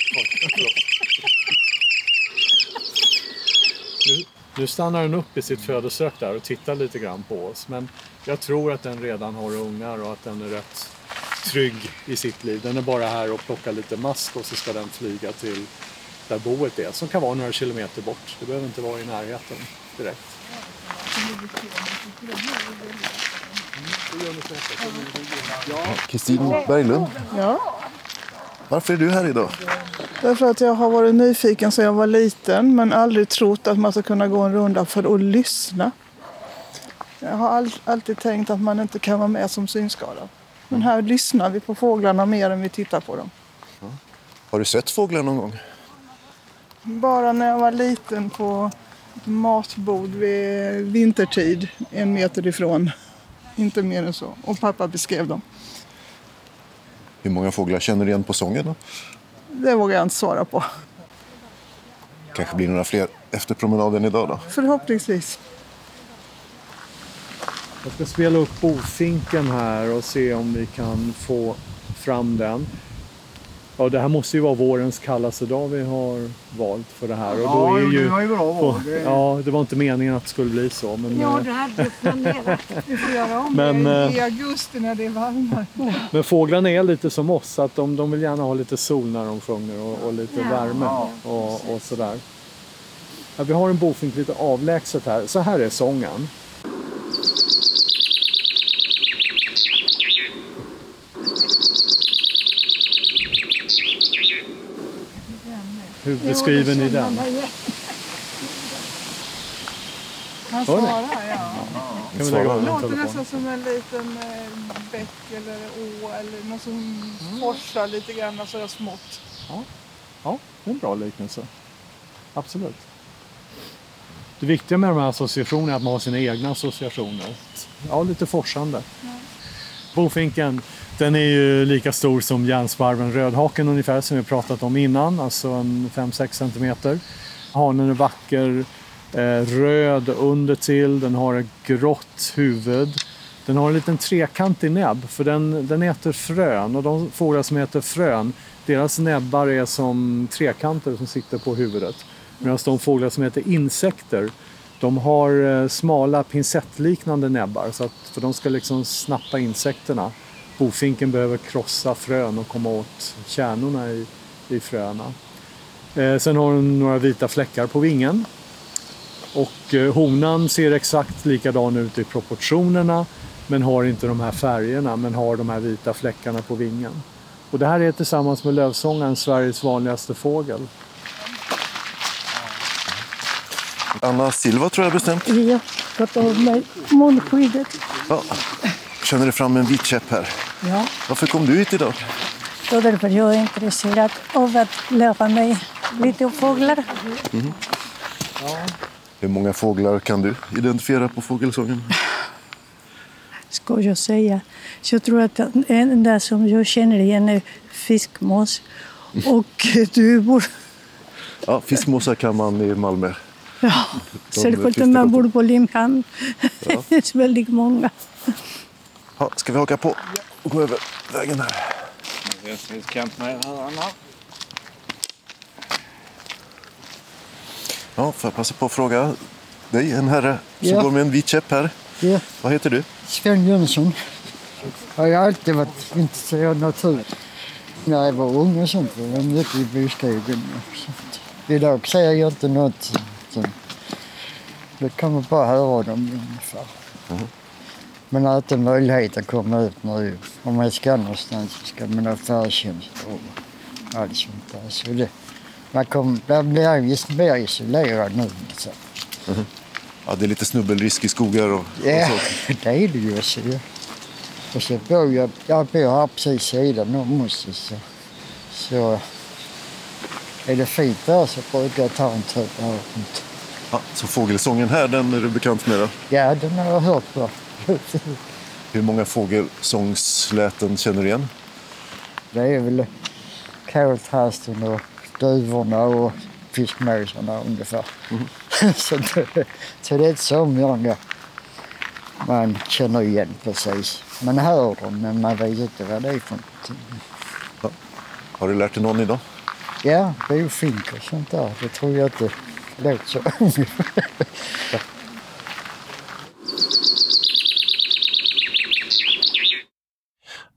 förlåt. Nu, stannar den upp i sitt födosök där och tittar lite grann på oss. Men jag tror att den redan har ungar och att den är rätt trygg i sitt liv. Den är bara här och plockar lite mask och så ska den flyga till där boet är. Som kan vara några kilometer bort. Det behöver inte vara i närheten direkt. Kristin Berglund, Ja, varför är du här idag? Därför att jag har varit nyfiken sedan jag var liten men aldrig trott att man ska kunna gå en runda för att lyssna. Jag har all, alltid tänkt att man inte kan vara med som synskadad. Men här lyssnar vi på fåglarna mer än vi tittar på dem. Har du sett fåglar någon gång? Bara när jag var liten på matbord vid vintertid, en meter ifrån. Inte mer än så. Och pappa beskrev dem. Hur många fåglar känner du igen på sången? Då? Det vågar jag inte svara på. Kanske blir några fler efter promenaden idag då? Förhoppningsvis. Jag ska spela upp bofinken här och se om vi kan få fram den. Ja, det här måste ju vara vårens kallaste dag vi har valt för det här. Och Ja, då är det ju, var ju bra val. Det- Ja, det var inte meningen att det skulle bli så. Men, Ja, eh, det hade planerat. Vi får göra om Men, det eh, i augusti när det är varmare. men fåglarna är lite som oss, så att de, de vill gärna ha lite sol när de sjunger och, och lite Ja. värme och, och sådär. Ja, vi har en bofink lite avlägset här. Så här är sången. Hur beskriver ni den? Han svarar, ja. Det låter nästan som en liten eh, bäck eller å eller något som forsar lite grann sådär smått. Ja, det är en bra liknelse. Absolut. Det viktiga med de här associationerna är att man har sina egna associationer. Ja, lite forsande. Bofinken, den är ju lika stor som järnsparven rödhaken ungefär som vi pratat om innan, alltså en 5-6 centimeter. Hanen är vacker, eh, röd under till, den har ett grått huvud. Den har en liten trekantig näbb för den, den äter frön och de fåglar som äter frön deras näbbar är som trekanter som sitter på huvudet. Medan de fåglar som äter insekter de har eh, smala pincettliknande näbbar så att, för de ska liksom snappa insekterna. Bofinken behöver krossa frön och komma åt kärnorna i, i fröna. Eh, sen har den några vita fläckar på vingen. Och eh, honan ser exakt likadan ut i proportionerna men har inte de här färgerna men har de här vita fläckarna på vingen. Och det här är tillsammans med lövsångaren Sveriges vanligaste fågel. Anna Silva tror jag bestämt. Jag tar av mig munskyddet. Ja. Känner du fram en vit käpp här? Ja, Varför kom du hit idag? då därför jag är intresserad av att lära mig lite om fåglar. Mhm. Hur många fåglar kan du identifiera på fågelsången? Ska jag säga. Så jag tror att den enda som jag känner igen är fiskmås och duvor. Ja, fiskmåsar kan man i Malmö. Ja, särskilt när man bor på Limhamn. Ja. Det är väldigt många. Ja, ska vi haka på och gå över vägen här? Ja, får jag passa på att fråga dig, en herre som Ja. går med en vit käpp här. Ja. Vad heter du? Sven Jönsson. Jag har alltid varit intresserad av natur. När jag var ung och sånt var jag mycket i sånt. Idag ser jag inte något. Det man bara höra dem ungefär. Men har inte möjlighet att komma ut nu. Om man ska någonstans så ska man ha färdtjänst och allt sånt där. Så det, man kom, där blir just mer isolerad nu. Så. Ja, det är lite snubbelrisk i skogar och, Ja, och så. det är det ju. Så. Och så bor jag, jag bor här precis sidan om oss. Så, så är det fint där så brukar jag ta en tur där runt. Ja, så fågelsången här, den är du bekant med då? Ja, den har jag hört för. Hur många fågelsångsläten känner du igen? Det är väl koltrasten och duvorna och fiskmåsarna ungefär. så, det, så det är inte så många man känner igen precis. Man hör dem men man vet inte vad det är för någonting. Har du lärt dig någon idag? Ja, bofink och sånt där. Det tror jag inte låter så.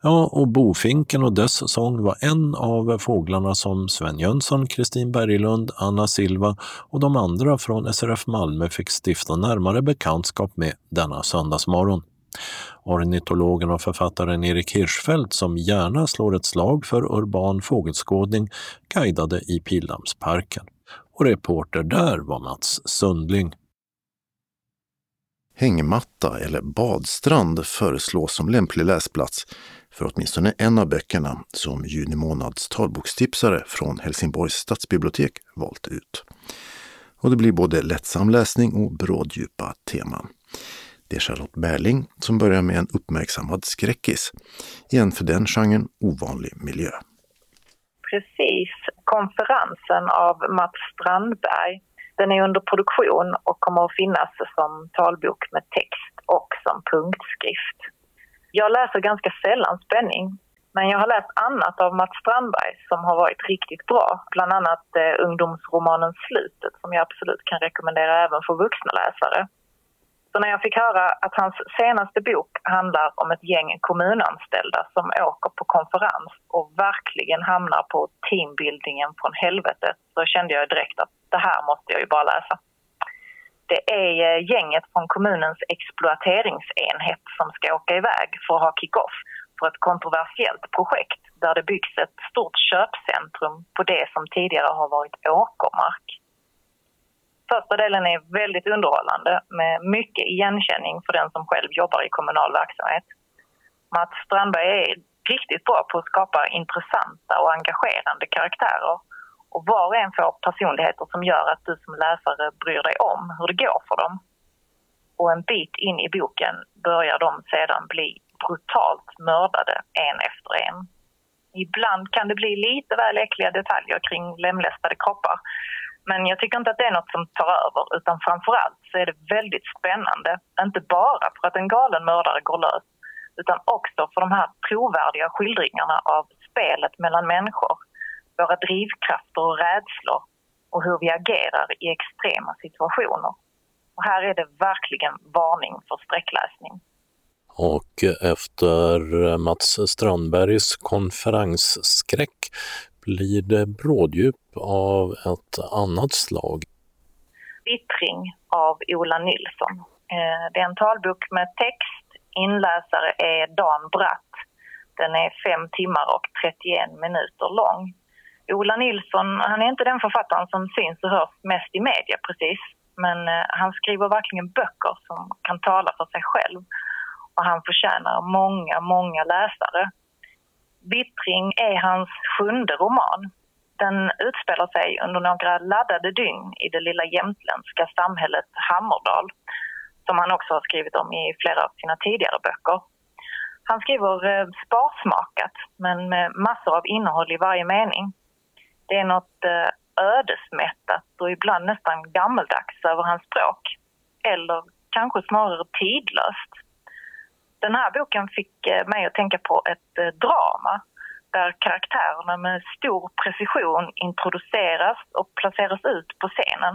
Ja, och bofinken och dess sång var en av fåglarna som Sven Jönsson, Kristin Berglund, Anna Silva och de andra från SRF Malmö fick stifta närmare bekantskap med denna söndagsmorgon. Ornitologen och författaren Erik Hirschfeldt, som gärna slår ett slag för urban fågelskådning, guidade i Pildammsparken. Och reporter där var Mats Sundling. Hängmatta eller badstrand föreslås som lämplig läsplats för åtminstone en av böckerna som juni månads talbokstipsare från Helsingborgs stadsbibliotek valt ut. Och det blir både lättsam läsning och bråddjupa teman. Det är Charlotte Berling som börjar med en uppmärksammad skräckis i en för den genren ovanlig miljö. Precis. Konferensen av Mats Strandberg den är under produktion och kommer att finnas som talbok med text och som punktskrift. Jag läser ganska sällan spänning, men jag har läst annat av Mats Strandberg som har varit riktigt bra. Bland annat eh, ungdomsromanen Slutet som jag absolut kan rekommendera även för vuxna läsare. Så när jag fick höra att hans senaste bok handlar om ett gäng kommunanställda som åker på konferens och verkligen hamnar på teambuildingen från helvetet så kände jag direkt att det här måste jag ju bara läsa. Det är eh, gänget från kommunens exploateringsenhet som ska åka iväg för att ha kick-off för ett kontroversiellt projekt där det byggs ett stort köpcentrum på det som tidigare har varit åkermark. Första delen är väldigt underhållande med mycket igenkänning för den som själv jobbar i kommunal verksamhet. Mats Strandberg är riktigt bra på att skapa intressanta och engagerande karaktärer och var och en får personligheter som gör att du som läsare bryr dig om hur det går för dem. Och en bit in i boken börjar de sedan bli brutalt mördade en efter en. Ibland kan det bli lite väl äckliga detaljer kring lemlästade kroppar men jag tycker inte att det är något som tar över utan framförallt så är det väldigt spännande. Inte bara för att en galen mördare går lös utan också för de här trovärdiga skildringarna av spelet mellan människor, våra drivkrafter och rädslor och hur vi agerar i extrema situationer. Och här är det verkligen varning för sträckläsning. Och efter Mats Strandbergs konferensskräck blir det bråddjup av ett annat slag. Vittring av Ola Nilsson. Eh, det är en talbok med text. Inläsare är Dan Bratt. Den är fem timmar och 31 minuter lång. Ola Nilsson, han är inte den författaren som syns och hörs mest i media precis. Men eh, han skriver verkligen böcker som kan tala för sig själv. Och han förtjänar många, många läsare. Vittring är hans sjunde roman. Den utspelar sig under några laddade dygn i det lilla jämtländska samhället Hammerdal som han också har skrivit om i flera av sina tidigare böcker. Han skriver eh, sparsmakat men med massor av innehåll i varje mening. Det är något eh, ödesmättat och ibland nästan gammeldags över hans språk. Eller kanske snarare tidlöst. Den här boken fick eh, mig att tänka på ett eh, drama där karaktärerna med stor precision introduceras och placeras ut på scenen.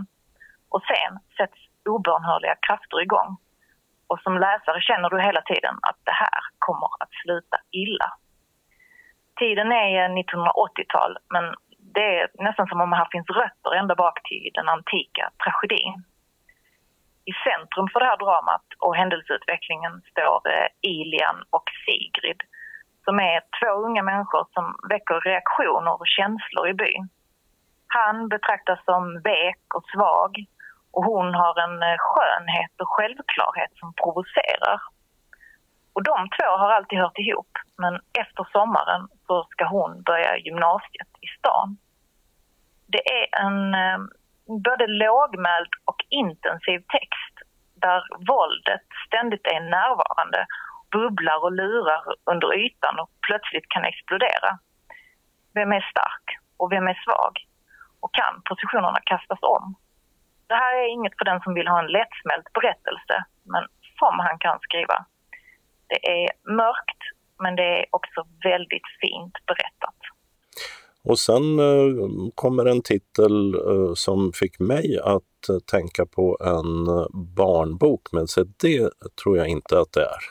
Och sen sätts obönhörliga krafter igång. Och som läsare känner du hela tiden att det här kommer att sluta illa. Tiden är 1980-tal men det är nästan som om här finns rötter ända bak till den antika tragedin. I centrum för det här dramat och händelseutvecklingen står eh, Ilian och Sigrid som är två unga människor som väcker reaktioner och känslor i byn. Han betraktas som vek och svag och hon har en eh, skönhet och självklarhet som provocerar. Och de två har alltid hört ihop men efter sommaren så ska hon börja gymnasiet i stan. Det är en eh, både lågmäld och intensiv text där våldet ständigt är närvarande, bubblar och lurar under ytan och plötsligt kan explodera. Vem är stark och vem är svag? Och kan positionerna kastas om? Det här är inget för den som vill ha en lättsmält berättelse, men som han kan skriva. Det är mörkt, men det är också väldigt fint berättat. Och sen eh, kommer en titel eh, som fick mig att eh, tänka på en eh, barnbok, men så det tror jag inte att det är.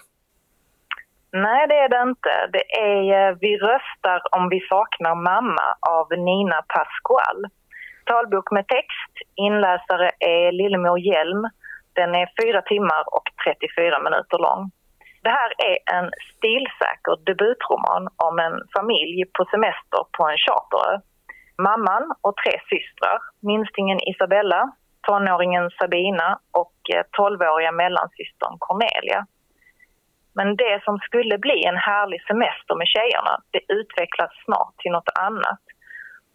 Nej, det är det inte. Det är Vi röstar om vi saknar mamma av Nina Pascual. Talbok med text. Inläsare är Lillemor Hjelm. Den är 4 timmar och 34 minuter lång. Det här är en stilsäker debutroman om en familj på semester på en charterö. Mamman och tre systrar, minstingen Isabella, tonåringen Sabina och eh, 12-åriga mellansystern Cornelia. Men det som skulle bli en härlig semester med tjejerna, det utvecklas snart till något annat.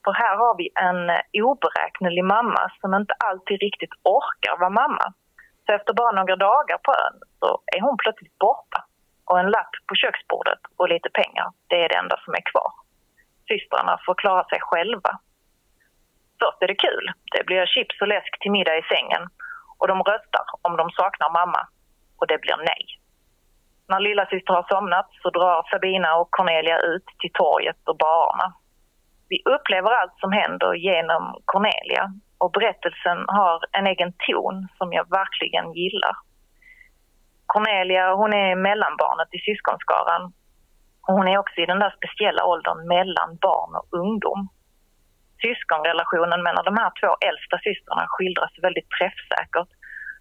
För här har vi en eh, oberäknelig mamma som inte alltid riktigt orkar vara mamma. Så efter bara några dagar på ön så är hon plötsligt borta. Och en lapp på köksbordet och lite pengar, det är det enda som är kvar. Systrarna får klara sig själva. Först är det kul. Det blir chips och läsk till middag i sängen. Och de röstar om de saknar mamma. Och det blir nej. När lilla syster har somnat så drar Sabina och Cornelia ut till torget och barerna. Vi upplever allt som händer genom Cornelia och berättelsen har en egen ton som jag verkligen gillar. Cornelia hon är mellanbarnet i syskonskaran och hon är också i den där speciella åldern mellan barn och ungdom. Syskonrelationen mellan de här två äldsta systrarna skildras väldigt träffsäkert.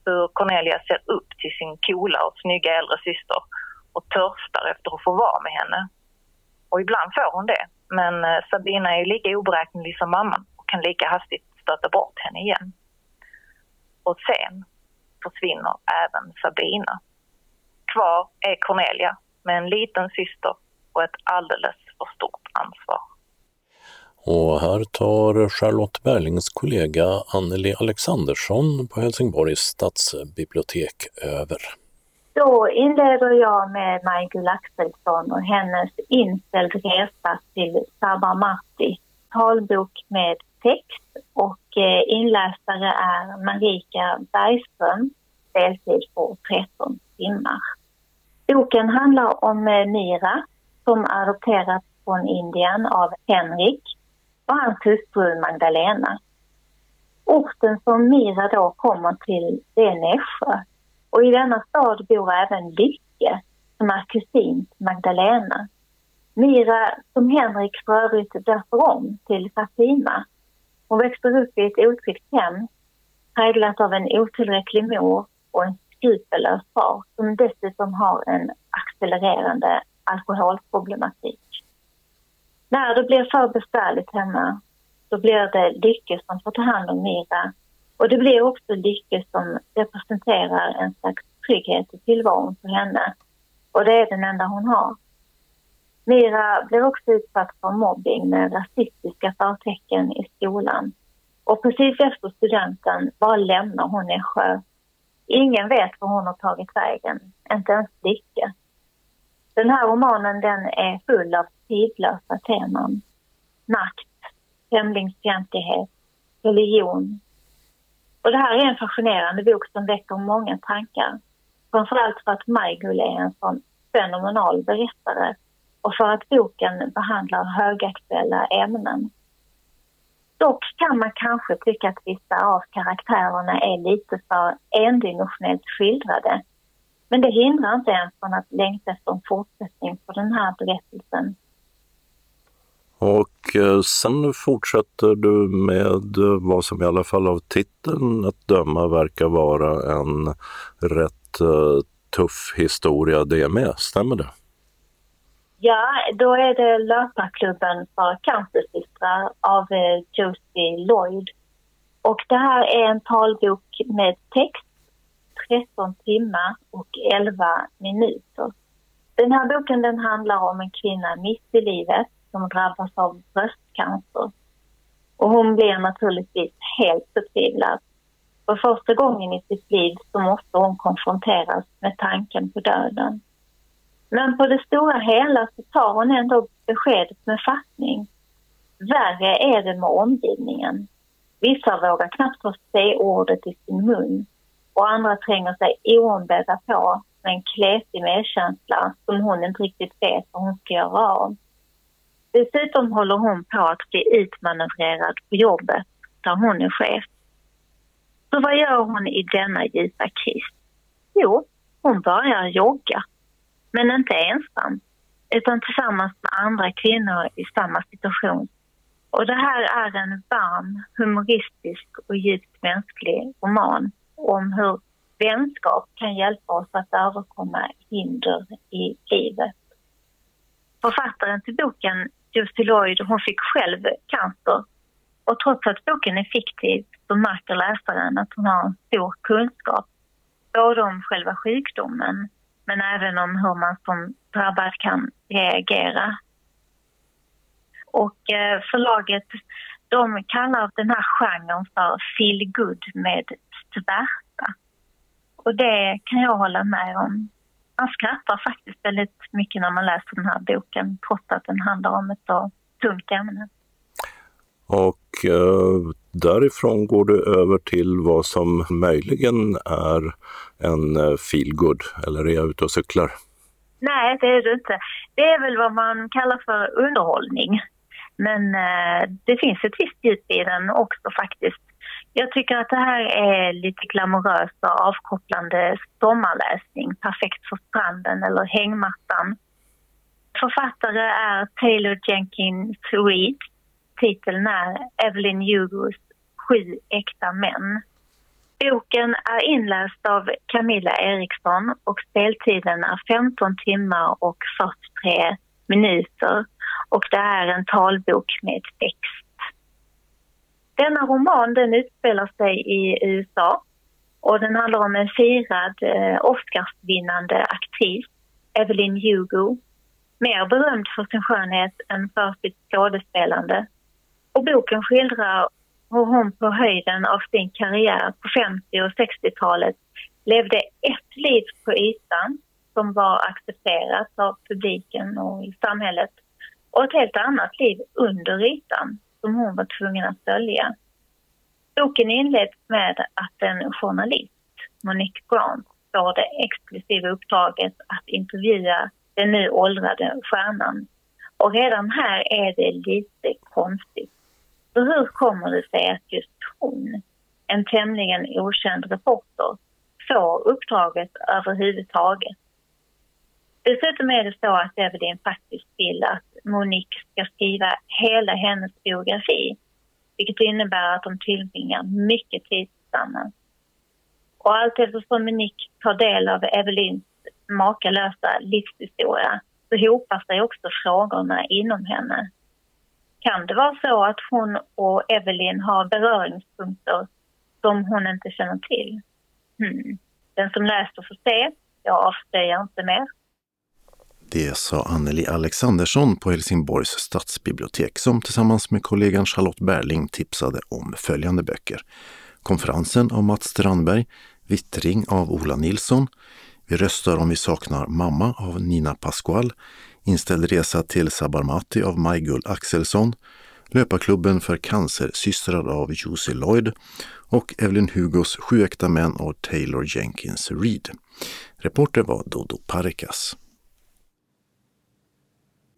Hur Cornelia ser upp till sin coola och snygga äldre syster och törstar efter att få vara med henne. Och ibland får hon det, men eh, Sabina är lika oberäknelig som mamman och kan lika hastigt stöta bort henne igen. Och sen försvinner även Sabina. Kvar är Cornelia med en liten syster och ett alldeles för stort ansvar. Och här tar Charlotte Berlings kollega Anneli Alexandersson på Helsingborgs stadsbibliotek över. Då inleder jag med Majgull Axelsson och hennes inställd resa till Sabarmati. Talbok med text och eh, inläsare är Marika Bergström, deltid på 13 timmar. Boken handlar om eh, Mira som adopterats från Indien av Henrik och hans hustru Magdalena. Orten som Mira då kommer till det är Nässjö och i denna stad bor även Lycke som är kusin till Magdalena. Mira, som Henrik för övrigt döper om till Fatima, hon växer upp i ett otryggt hem präglat av en otillräcklig mor och en skrupellös far som dessutom har en accelererande alkoholproblematik. När det blir för besvärligt hemma så blir det Lycke som får ta hand om Mira och det blir också Lycke som representerar en slags trygghet i tillvaron för henne och det är den enda hon har. Mira blir också utsatt för mobbing med rasistiska förtecken i skolan. Och precis efter studenten bara lämnar hon Nässjö. Ingen vet var hon har tagit vägen, inte ens Dicke. Den här romanen den är full av tidlösa teman. Makt, främlingsfientlighet, religion. Och det här är en fascinerande bok som väcker många tankar. Framförallt för att Majgull är en sån fenomenal berättare och för att boken behandlar högaktuella ämnen. Dock kan man kanske tycka att vissa av karaktärerna är lite för endimensionellt skildrade. Men det hindrar inte en från att längta efter en fortsättning på den här berättelsen. Och eh, sen fortsätter du med vad som i alla fall av titeln att döma verkar vara en rätt eh, tuff historia det med, stämmer det? Ja, då är det löparklubben för cancersystrar av eh, Josie Lloyd. Och det här är en talbok med text, 13 timmar och 11 minuter. Den här boken den handlar om en kvinna mitt i livet som drabbas av bröstcancer. Och hon blir naturligtvis helt förtvivlad. För första gången i sitt liv så måste hon konfronteras med tanken på döden. Men på det stora hela så tar hon ändå beskedet med fattning. Värre är det med omgivningen. Vissa vågar knappt få se ordet i sin mun och andra tränger sig oombedda på med en kletig medkänsla som hon inte riktigt vet vad hon ska göra av. Dessutom håller hon på att bli utmanövrerad på jobbet där hon är chef. Så vad gör hon i denna djupa kris? Jo, hon börjar jogga. Men inte ensam, utan tillsammans med andra kvinnor i samma situation. Och det här är en varm, humoristisk och djupt mänsklig roman om hur vänskap kan hjälpa oss att överkomma hinder i livet. Författaren till boken, Josie Lloyd, hon fick själv cancer. Och trots att boken är fiktiv så märker läsaren att hon har en stor kunskap. Både om själva sjukdomen men även om hur man som drabbad kan reagera. Och eh, förlaget de kallar den här genren för feel good med svärta. Och det kan jag hålla med om. Man skrattar faktiskt väldigt mycket när man läser den här boken trots att den handlar om ett så tungt ämne. Och eh, därifrån går du över till vad som möjligen är en eh, feelgood, eller är jag ute och cyklar? Nej, det är det inte. Det är väl vad man kallar för underhållning. Men eh, det finns ett visst djup i den också faktiskt. Jag tycker att det här är lite glamorös och avkopplande sommarläsning. Perfekt för stranden eller hängmattan. Författare är Taylor Jenkins Reid. Titeln är Evelyn Hugos Sju äkta män. Boken är inläst av Camilla Eriksson och speltiden är 15 timmar och 43 minuter och det är en talbok med text. Denna roman den utspelar sig i USA och den handlar om en firad eh, Oscarsvinnande aktris, Evelyn Hugo, mer berömd för sin skönhet än för sitt skådespelande. Och boken skildrar hur hon på höjden av sin karriär på 50 och 60-talet levde ett liv på ytan som var accepterat av publiken och i samhället och ett helt annat liv under ytan som hon var tvungen att följa. Boken inleds med att en journalist, Monique Grant, får det exklusiva uppdraget att intervjua den nu åldrade stjärnan. Och redan här är det lite konstigt. Så hur kommer det sig att just hon, en tämligen okänd reporter, får uppdraget överhuvudtaget? Dessutom är det så att Evelyn faktiskt vill att Monique ska skriva hela hennes biografi vilket innebär att de tillbringar mycket tid tillsammans. Och allt eftersom Monique tar del av Evelyns makalösa livshistoria så hopar sig också frågorna inom henne. Kan det vara så att hon och Evelyn har beröringspunkter som hon inte känner till? Hmm. Den som läser får se. Jag avslöjar inte mer. Det sa Anneli Alexandersson på Helsingborgs stadsbibliotek som tillsammans med kollegan Charlotte Berling tipsade om följande böcker. Konferensen av Mats Strandberg, Vittring av Ola Nilsson, Vi röstar om vi saknar mamma av Nina Pasqual, Inställd resa till Sabarmati av Majgull Axelsson, Löparklubben för cancersystrar av Jussi Lloyd och Evelyn Hugos Sju äkta män av Taylor Jenkins Reid. Reporter var Dodo Parikas.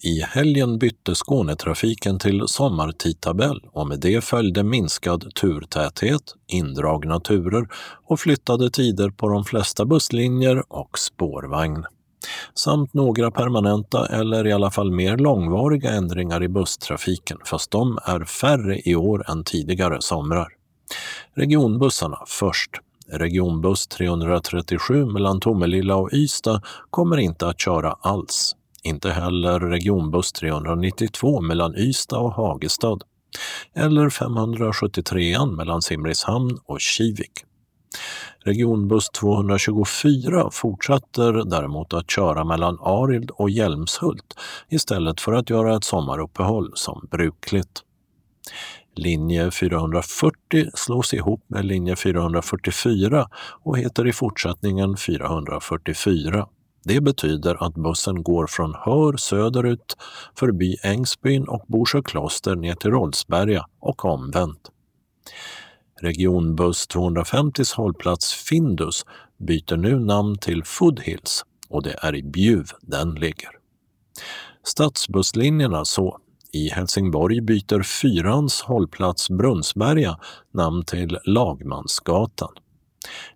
I helgen bytte Skånetrafiken till sommartidtabell och med det följde minskad turtäthet, indragna turer och flyttade tider på de flesta busslinjer och spårvagn. Samt några permanenta eller i alla fall mer långvariga ändringar i busstrafiken, fast de är färre i år än tidigare somrar. Regionbussarna först. Regionbuss 337 mellan Tomelilla och Ystad kommer inte att köra alls inte heller regionbuss 392 mellan Ystad och Hagestad eller 573 mellan Simrishamn och Kivik. Regionbuss 224 fortsätter däremot att köra mellan Arild och Hjälmshult istället för att göra ett sommaruppehåll som brukligt. Linje 440 slås ihop med linje 444 och heter i fortsättningen 444. Det betyder att bussen går från Hör söderut förbi Ängsbyn och Borsjö kloster ner till Rolfsberga och omvänt. Regionbuss 250s hållplats Findus byter nu namn till Foodhills och det är i Bjuv den ligger. Stadsbusslinjerna så. i Helsingborg byter Fyrans hållplats Brunnsberga namn till Lagmansgatan.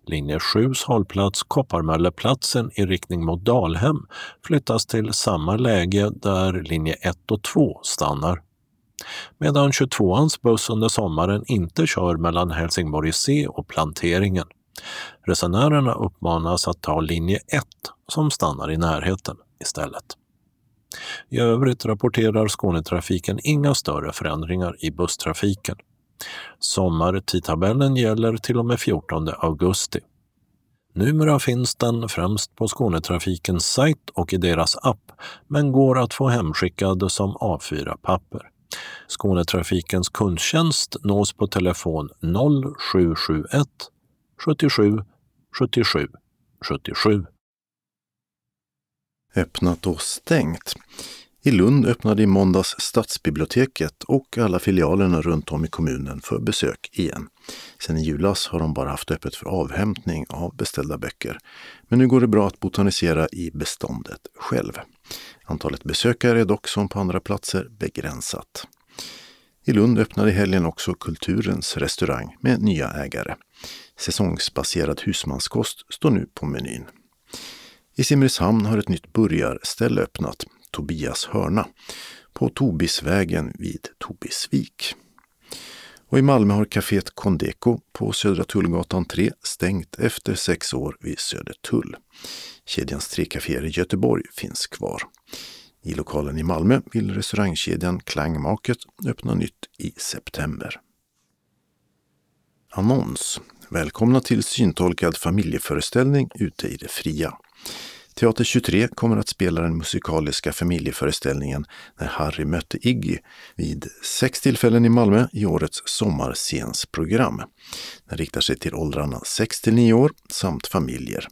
Linje 7s hållplats Kopparmölleplatsen i riktning mot Dalhem flyttas till samma läge där linje 1 och 2 stannar. Medan 22ans buss under sommaren inte kör mellan Helsingborg C och Planteringen. Resenärerna uppmanas att ta linje 1 som stannar i närheten istället. I övrigt rapporterar Skånetrafiken inga större förändringar i busstrafiken. Sommartidtabellen gäller till och med 14 augusti. Numera finns den främst på Skånetrafikens sajt och i deras app, men går att få hemskickad som A4-papper. Skånetrafikens kundtjänst nås på telefon 0771 77 77 77. Öppnat och stängt. I Lund öppnade i måndags stadsbiblioteket och alla filialerna runt om i kommunen för besök igen. Sedan i julas har de bara haft öppet för avhämtning av beställda böcker. Men nu går det bra att botanisera i beståndet själv. Antalet besökare är dock som på andra platser begränsat. I Lund öppnade i helgen också Kulturens restaurang med nya ägare. Säsongsbaserad husmanskost står nu på menyn. I Simrishamn har ett nytt burgarställe öppnat, Tobias hörna, på Tobisvägen vid Tobisvik. Och i Malmö har kaféet Kondeko på Södra Tullgatan 3 stängt efter sex år vid Södertull. Kedjans tre kaféer i Göteborg finns kvar. I lokalen i Malmö vill restaurangkedjan Klangmaket öppna nytt i september. Annons. Välkomna till syntolkad familjeföreställning ute i det fria. Teater 23 kommer att spela den musikaliska familjeföreställningen När Harry mötte Iggy vid sex tillfällen i Malmö i årets sommarscensprogram. Den riktar sig till åldrarna 6 till 9 år samt familjer.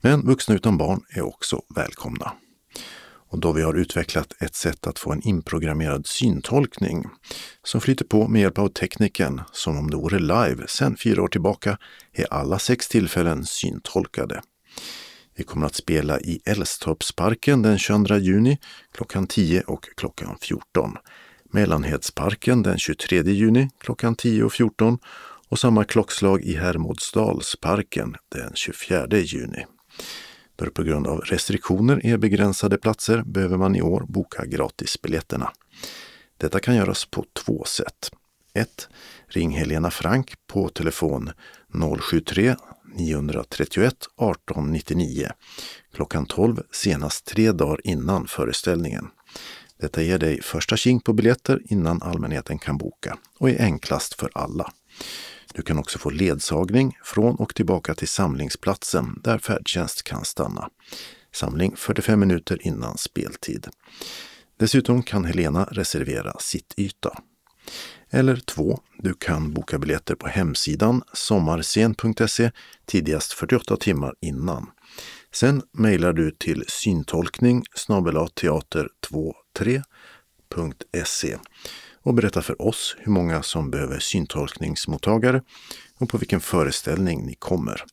Men vuxna utan barn är också välkomna. Och då vi har utvecklat ett sätt att få en inprogrammerad syntolkning som flyter på med hjälp av tekniken som om det vore live sedan fyra år tillbaka är alla sex tillfällen syntolkade. Vi kommer att spela i Älvstorpsparken den 22 juni klockan 10 och klockan 14. Mellanhedsparken den 23 juni klockan 10 och 14 och samma klockslag i Hermodsdalsparken den 24 juni. Då det på grund av restriktioner är begränsade platser behöver man i år boka gratisbiljetterna. Detta kan göras på två sätt. 1. Ring Helena Frank på telefon 073 931 1899 klockan 12 senast tre dagar innan föreställningen. Detta ger dig första kink på biljetter innan allmänheten kan boka och är enklast för alla. Du kan också få ledsagning från och tillbaka till samlingsplatsen där färdtjänst kan stanna. Samling 45 minuter innan speltid. Dessutom kan Helena reservera sittyta. Eller 2. Du kan boka biljetter på hemsidan sommarscen.se tidigast 48 timmar innan. Sen mejlar du till syntolkning teater23.se och berättar för oss hur många som behöver syntolkningsmottagare och på vilken föreställning ni kommer.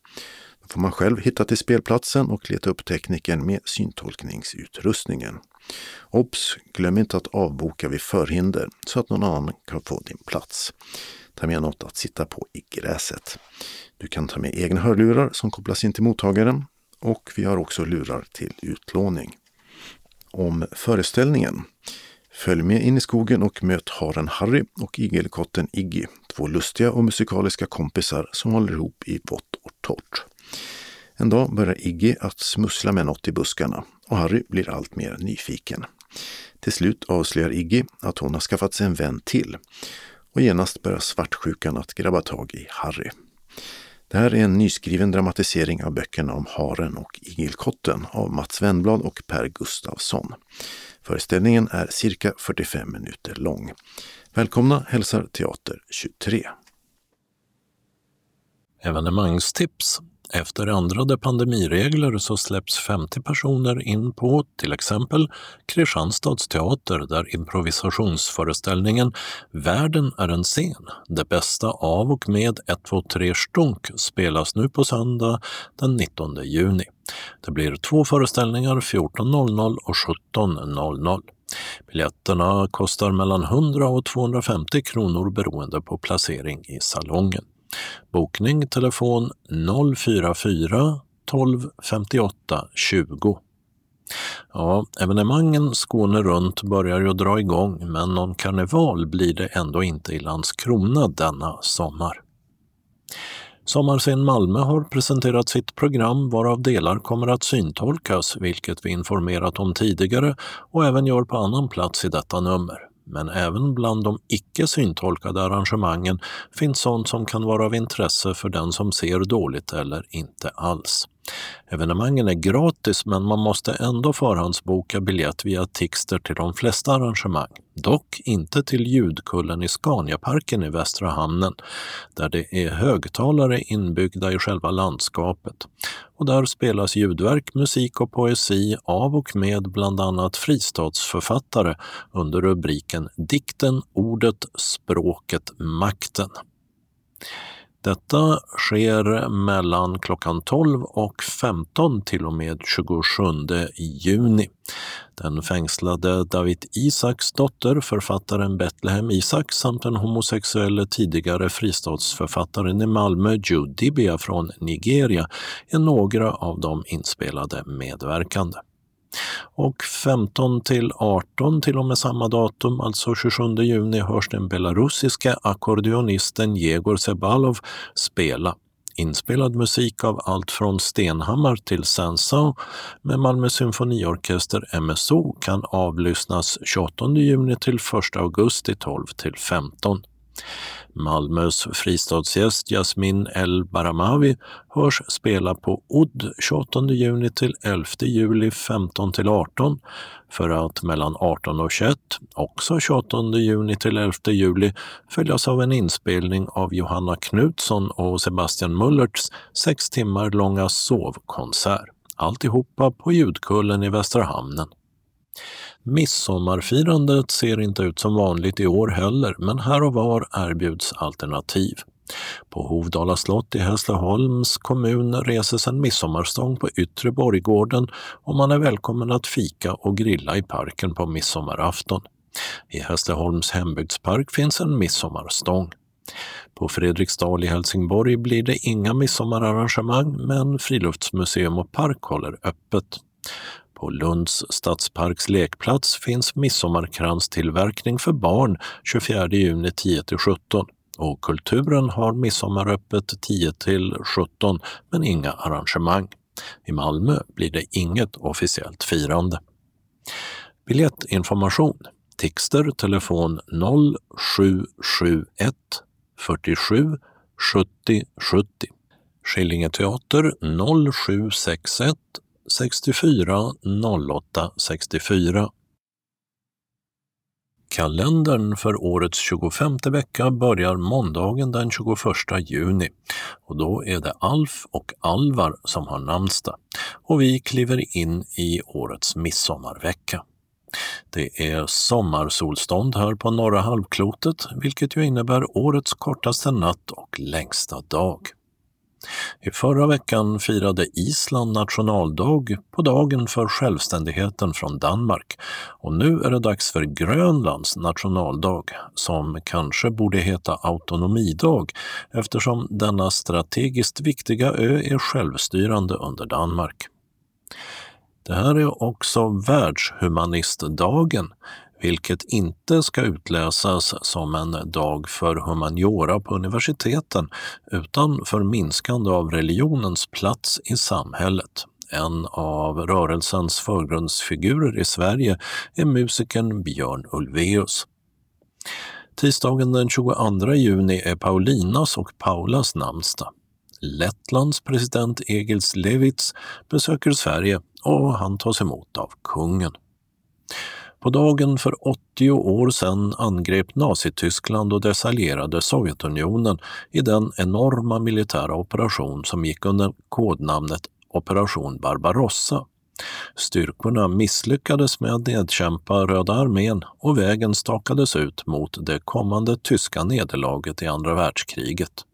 Då får man själv hitta till spelplatsen och leta upp tekniken med syntolkningsutrustningen. Obs! Glöm inte att avboka vid förhinder så att någon annan kan få din plats. Ta med något att sitta på i gräset. Du kan ta med egna hörlurar som kopplas in till mottagaren och vi har också lurar till utlåning. Om föreställningen. Följ med in i skogen och möt haren Harry och igelkotten Iggy, två lustiga och musikaliska kompisar som håller ihop i vått och torrt. En dag börjar Iggy att smussla med något i buskarna och Harry blir allt mer nyfiken. Till slut avslöjar Iggy att hon har skaffat sig en vän till och genast börjar svartsjukan att grabba tag i Harry. Det här är en nyskriven dramatisering av böckerna om haren och igelkotten av Mats Wennblad och Per Gustafsson. Föreställningen är cirka 45 minuter lång. Välkomna hälsar Teater 23. Evenemangstips efter ändrade pandemiregler så släpps 50 personer in på till exempel Kristianstads teater där improvisationsföreställningen Världen är en scen, det bästa av och med 123 Stunk spelas nu på söndag den 19 juni. Det blir två föreställningar 14.00 och 17.00. Biljetterna kostar mellan 100 och 250 kronor beroende på placering i salongen. Bokning telefon 044 12 58 20. Ja, evenemangen Skåne runt börjar ju dra igång men någon karneval blir det ändå inte i Landskrona denna sommar. Sommarscen Malmö har presenterat sitt program varav delar kommer att syntolkas, vilket vi informerat om tidigare och även gör på annan plats i detta nummer. Men även bland de icke syntolkade arrangemangen finns sånt som kan vara av intresse för den som ser dåligt eller inte alls. Evenemangen är gratis men man måste ändå förhandsboka biljett via Tixter till de flesta arrangemang. Dock inte till Ljudkullen i Scaniaparken i Västra hamnen där det är högtalare inbyggda i själva landskapet. Och där spelas ljudverk, musik och poesi av och med bland annat fristadsförfattare under rubriken Dikten, ordet, språket, makten. Detta sker mellan klockan 12 och 15 till och med 27 juni. Den fängslade David Isaks dotter, författaren Betlehem Isak samt den homosexuelle tidigare fristadsförfattaren i Malmö Jude Dibia från Nigeria är några av de inspelade medverkande. Och 15 till 18 till och med samma datum, alltså 27 juni, hörs den belarusiska ackordeonisten Jegor Sebalov spela. Inspelad musik av allt från Stenhammar till Saint-Saëns med Malmö symfoniorkester MSO kan avlyssnas 28 juni till 1 augusti 12 till 15. Malmös fristadsgäst Jasmin El Baramavi hörs spela på Odd 28 juni till 11 juli 15 till 18 för att mellan 18 och 21, också 28 juni till 11 juli, följas av en inspelning av Johanna Knutsson och Sebastian Mullerts sex timmar långa sovkonsert. Alltihopa på Ljudkullen i Västra hamnen. Midsommarfirandet ser inte ut som vanligt i år heller, men här och var erbjuds alternativ. På Hovdala slott i Hässleholms kommun reses en midsommarstång på Yttre Borggården och man är välkommen att fika och grilla i parken på midsommarafton. I Hässleholms hembygdspark finns en midsommarstång. På Fredriksdal i Helsingborg blir det inga midsommararrangemang men friluftsmuseum och park håller öppet. På Lunds stadsparks lekplats finns midsommarkranstillverkning för barn 24 juni 10-17 och Kulturen har midsommaröppet 10-17 men inga arrangemang. I Malmö blir det inget officiellt firande. Biljettinformation Tixter telefon 0771 47 70 70 Skillinge teater 0761 64 08 64. Kalendern för årets 25 vecka börjar måndagen den 21 juni och då är det Alf och Alvar som har namnsdag och vi kliver in i årets midsommarvecka. Det är sommarsolstånd här på norra halvklotet vilket ju innebär årets kortaste natt och längsta dag. I förra veckan firade Island nationaldag på dagen för självständigheten från Danmark och nu är det dags för Grönlands nationaldag som kanske borde heta autonomidag eftersom denna strategiskt viktiga ö är självstyrande under Danmark. Det här är också världshumanistdagen, vilket inte ska utläsas som en dag för humaniora på universiteten utan för minskande av religionens plats i samhället. En av rörelsens förgrundsfigurer i Sverige är musikern Björn Ulvaeus. Tisdagen den 22 juni är Paulinas och Paulas namnsdag. Lettlands president Egils Levits besöker Sverige och han tas emot av kungen. På dagen för 80 år sedan angrep Nazityskland och dess allierade Sovjetunionen i den enorma militära operation som gick under kodnamnet Operation Barbarossa. Styrkorna misslyckades med att nedkämpa Röda armén och vägen stakades ut mot det kommande tyska nederlaget i andra världskriget.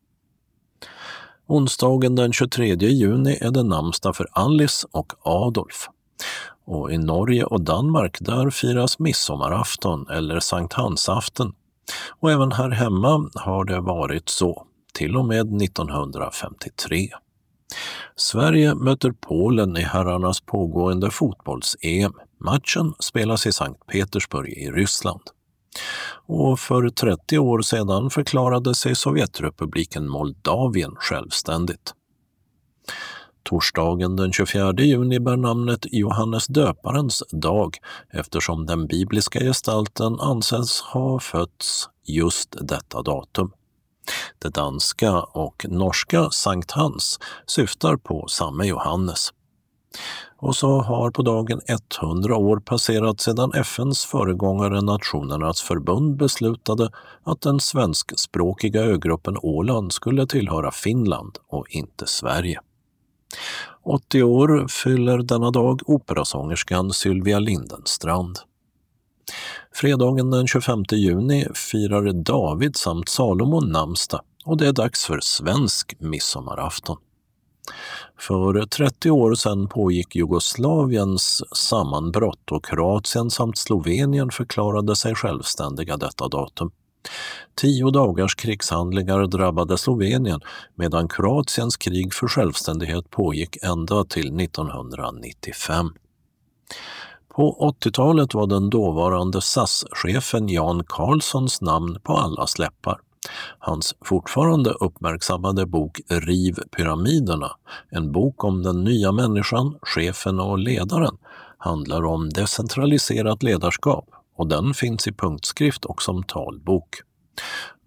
Onsdagen den 23 juni är det namnsdag för Alice och Adolf. Och i Norge och Danmark där firas midsommarafton eller sankthansafton. Och även här hemma har det varit så, till och med 1953. Sverige möter Polen i herrarnas pågående fotbolls-EM. Matchen spelas i Sankt Petersburg i Ryssland. Och för 30 år sedan förklarade sig Sovjetrepubliken Moldavien självständigt. Torsdagen den 24 juni bär namnet Johannes döparens dag eftersom den bibliska gestalten anses ha fötts just detta datum. Det danska och norska Sankt Hans syftar på samme Johannes. Och så har på dagen 100 år passerat sedan FNs föregångare Nationernas förbund beslutade att den svenskspråkiga ögruppen Åland skulle tillhöra Finland och inte Sverige. 80 år fyller denna dag operasångerskan Sylvia Lindenstrand. Fredagen den 25 juni firar David samt Salomon namnsdag och det är dags för svensk midsommarafton. För 30 år sedan pågick Jugoslaviens sammanbrott och Kroatien samt Slovenien förklarade sig självständiga detta datum. Tio dagars krigshandlingar drabbade Slovenien medan Kroatiens krig för självständighet pågick ända till 1995. På 80-talet var den dåvarande SAS-chefen Jan Carlssons namn på allas läppar. Hans fortfarande uppmärksammade bok Riv pyramiderna, en bok om den nya människan, chefen och ledaren, handlar om decentraliserat ledarskap och den finns i punktskrift och som talbok.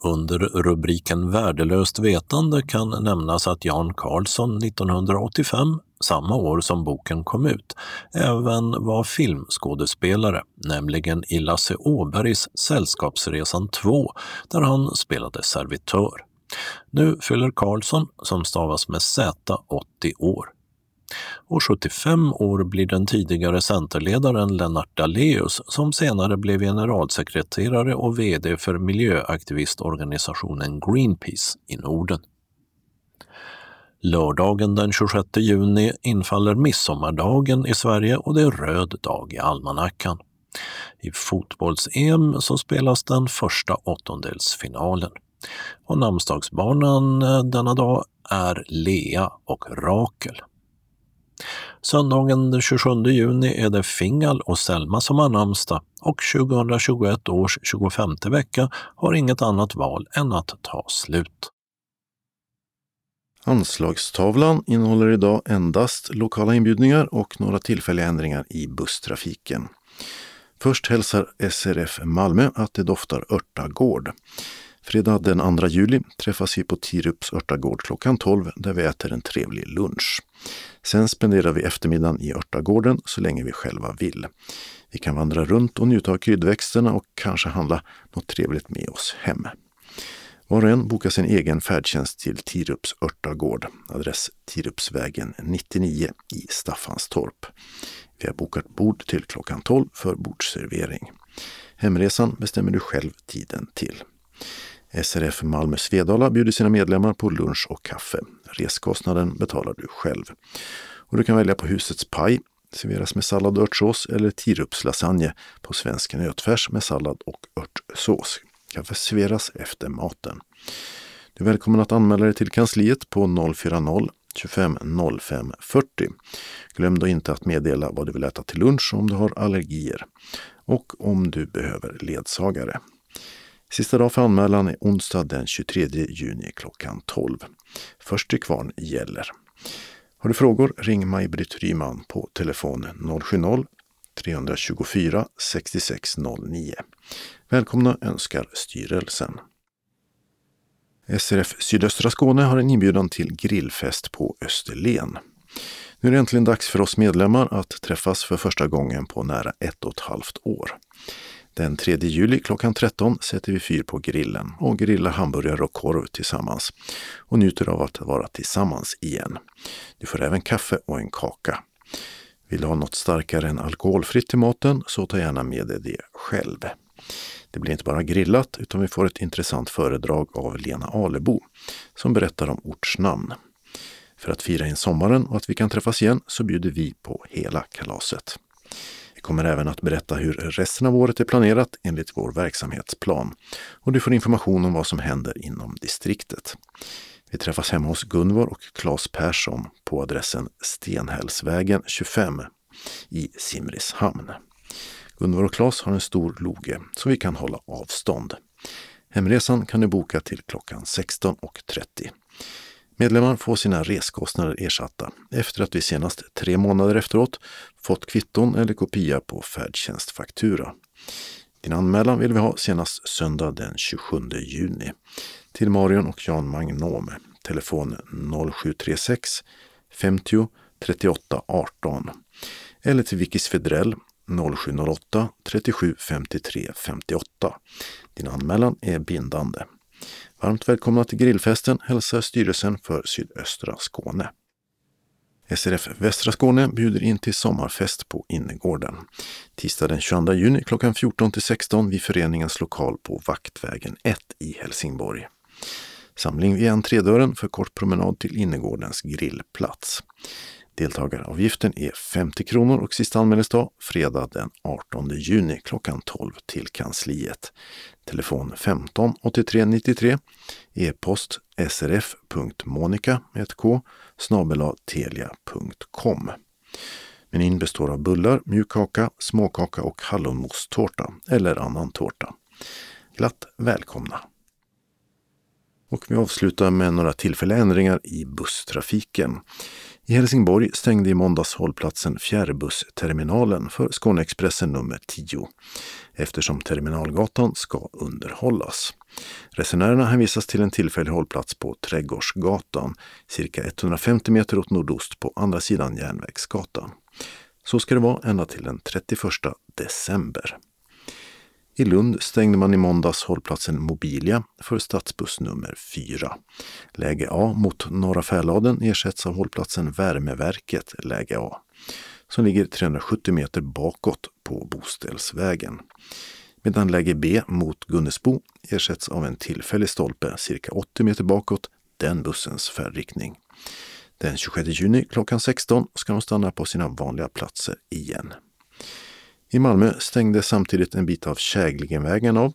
Under rubriken Värdelöst vetande kan nämnas att Jan Karlsson 1985, samma år som boken kom ut, även var filmskådespelare, nämligen i Lasse Åbergs Sällskapsresan 2, där han spelade servitör. Nu fyller Karlsson, som stavas med Z, 80 år. Och 75 år blir den tidigare centerledaren Lennart Daléus som senare blev generalsekreterare och VD för miljöaktivistorganisationen Greenpeace i Norden. Lördagen den 26 juni infaller midsommardagen i Sverige och det är röd dag i almanackan. I fotbolls-EM så spelas den första åttondelsfinalen. Och namnsdagsbarnen eh, denna dag är Lea och Rakel. Söndagen den 27 juni är det Fingal och Selma som har namnsdag och 2021 års 25 vecka har inget annat val än att ta slut. Anslagstavlan innehåller idag endast lokala inbjudningar och några tillfälliga ändringar i busstrafiken. Först hälsar SRF Malmö att det doftar örtagård. Fredag den 2 juli träffas vi på Tirups örtagård klockan 12 där vi äter en trevlig lunch. Sen spenderar vi eftermiddagen i örtagården så länge vi själva vill. Vi kan vandra runt och njuta av kryddväxterna och kanske handla något trevligt med oss hem. Var och en bokar sin egen färdtjänst till Tirups örtagård, adress Tirupsvägen 99 i Staffanstorp. Vi har bokat bord till klockan 12 för bordsservering. Hemresan bestämmer du själv tiden till. SRF Malmö Svedala bjuder sina medlemmar på lunch och kaffe. Reskostnaden betalar du själv. Och du kan välja på husets paj, serveras med sallad och örtsås, eller Tirupslasagne på svensk nötfärs med sallad och örtsås. Kaffe serveras efter maten. Du är välkommen att anmäla dig till kansliet på 040 25 05 40. Glöm då inte att meddela vad du vill äta till lunch om du har allergier och om du behöver ledsagare. Sista dag för anmälan är onsdag den 23 juni klockan 12. Först till kvarn gäller. Har du frågor ring Maj-Britt Ryman på telefon 070-324 6609. Välkomna önskar styrelsen. SRF Sydöstra Skåne har en inbjudan till grillfest på Österlen. Nu är det äntligen dags för oss medlemmar att träffas för första gången på nära ett och ett halvt år. Den 3 juli klockan 13 sätter vi fyr på grillen och grillar hamburgare och korv tillsammans och njuter av att vara tillsammans igen. Du får även kaffe och en kaka. Vill du ha något starkare än alkoholfritt till maten så ta gärna med dig det själv. Det blir inte bara grillat utan vi får ett intressant föredrag av Lena Alebo som berättar om ortsnamn. För att fira in sommaren och att vi kan träffas igen så bjuder vi på hela kalaset. Vi kommer även att berätta hur resten av året är planerat enligt vår verksamhetsplan och du får information om vad som händer inom distriktet. Vi träffas hemma hos Gunvor och Claes Persson på adressen Stenhällsvägen 25 i Simrishamn. Gunvor och Claes har en stor loge så vi kan hålla avstånd. Hemresan kan du boka till klockan 16.30. Medlemmar får sina reskostnader ersatta efter att vi senast tre månader efteråt fått kvitton eller kopia på färdtjänstfaktura. Din anmälan vill vi ha senast söndag den 27 juni. Till Marion och Jan Magnom. Telefon 0736 50 38 18. Eller till Vicky Svedrell 0708 37 53 58. Din anmälan är bindande. Varmt välkomna till grillfesten hälsar styrelsen för sydöstra Skåne. SRF Västra Skåne bjuder in till sommarfest på innergården. Tisdag den 22 juni klockan 14 till 16 vid föreningens lokal på Vaktvägen 1 i Helsingborg. Samling vid entrédörren för kort promenad till innergårdens grillplats. Deltagaravgiften är 50 kronor och sista anmälningsdag fredag den 18 juni klockan 12 till kansliet. Telefon 15 83 93 e-post srf.monica med ett k telia.com. Menyn består av bullar, mjukkaka, småkaka och hallonmosstårta eller annan tårta. Glatt välkomna! Och vi avslutar med några tillfälliga ändringar i busstrafiken. I Helsingborg stängde i måndags hållplatsen Fjärrbussterminalen för Skåneexpressen nummer 10 eftersom Terminalgatan ska underhållas. Resenärerna hänvisas till en tillfällig hållplats på Trädgårdsgatan, cirka 150 meter åt nordost på andra sidan Järnvägsgatan. Så ska det vara ända till den 31 december. I Lund stängde man i måndags hållplatsen Mobilia för stadsbuss nummer 4. Läge A mot Norra Fäladen ersätts av hållplatsen Värmeverket, läge A, som ligger 370 meter bakåt på Boställsvägen. Medan läge B mot Gunnesbo ersätts av en tillfällig stolpe cirka 80 meter bakåt, den bussens färdriktning. Den 26 juni klockan 16 ska de stanna på sina vanliga platser igen. I Malmö stängde samtidigt en bit av Käglingenvägen av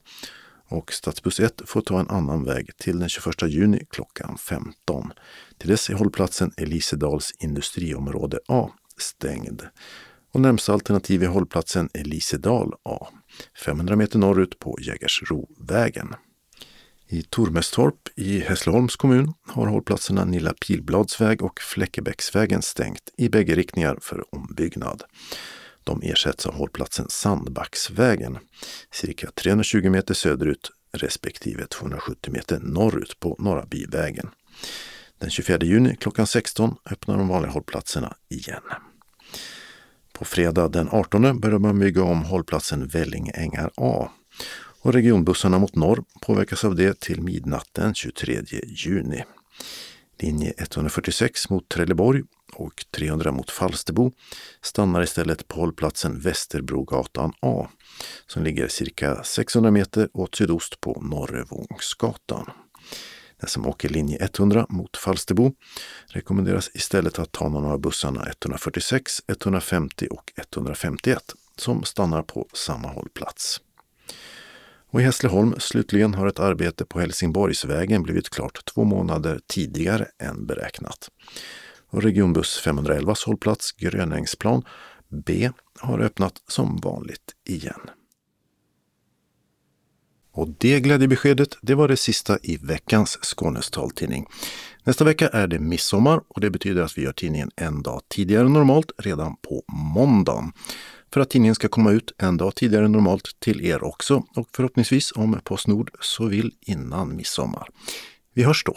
och stadsbuss 1 får ta en annan väg till den 21 juni klockan 15. Till dess är hållplatsen Elisedals industriområde A stängd. Och närmsta alternativ är hållplatsen Elisedal A, 500 meter norrut på Jägersrovägen. I Tormestorp i Hässleholms kommun har hållplatserna Nilla Pilbladsväg och Fläckebäcksvägen stängt i bägge riktningar för ombyggnad. De ersätts av hållplatsen Sandbacksvägen, cirka 320 meter söderut respektive 270 meter norrut på Norra Byvägen. Den 24 juni klockan 16 öppnar de vanliga hållplatserna igen. På fredag den 18 börjar man bygga om hållplatsen Vällingängar A och regionbussarna mot norr påverkas av det till midnatt den 23 juni. Linje 146 mot Trelleborg och 300 mot Falsterbo stannar istället på hållplatsen Västerbrogatan A som ligger cirka 600 meter åt sydost på Norrevångsgatan. Den som åker linje 100 mot Falsterbo rekommenderas istället att ta någon av bussarna 146, 150 och 151 som stannar på samma hållplats. Och i Hässleholm slutligen har ett arbete på Helsingborgsvägen blivit klart två månader tidigare än beräknat. Och regionbuss 511 hållplats Grönängsplan B har öppnat som vanligt igen. Och det glädjebeskedet, det var det sista i veckans Skånes taltidning. Nästa vecka är det midsommar och det betyder att vi gör tidningen en dag tidigare än normalt, redan på måndagen för att tidningen ska komma ut en dag tidigare än normalt till er också och förhoppningsvis om Postnord så vill innan midsommar. Vi hörs då!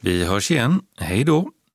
Vi hörs igen. Hej då!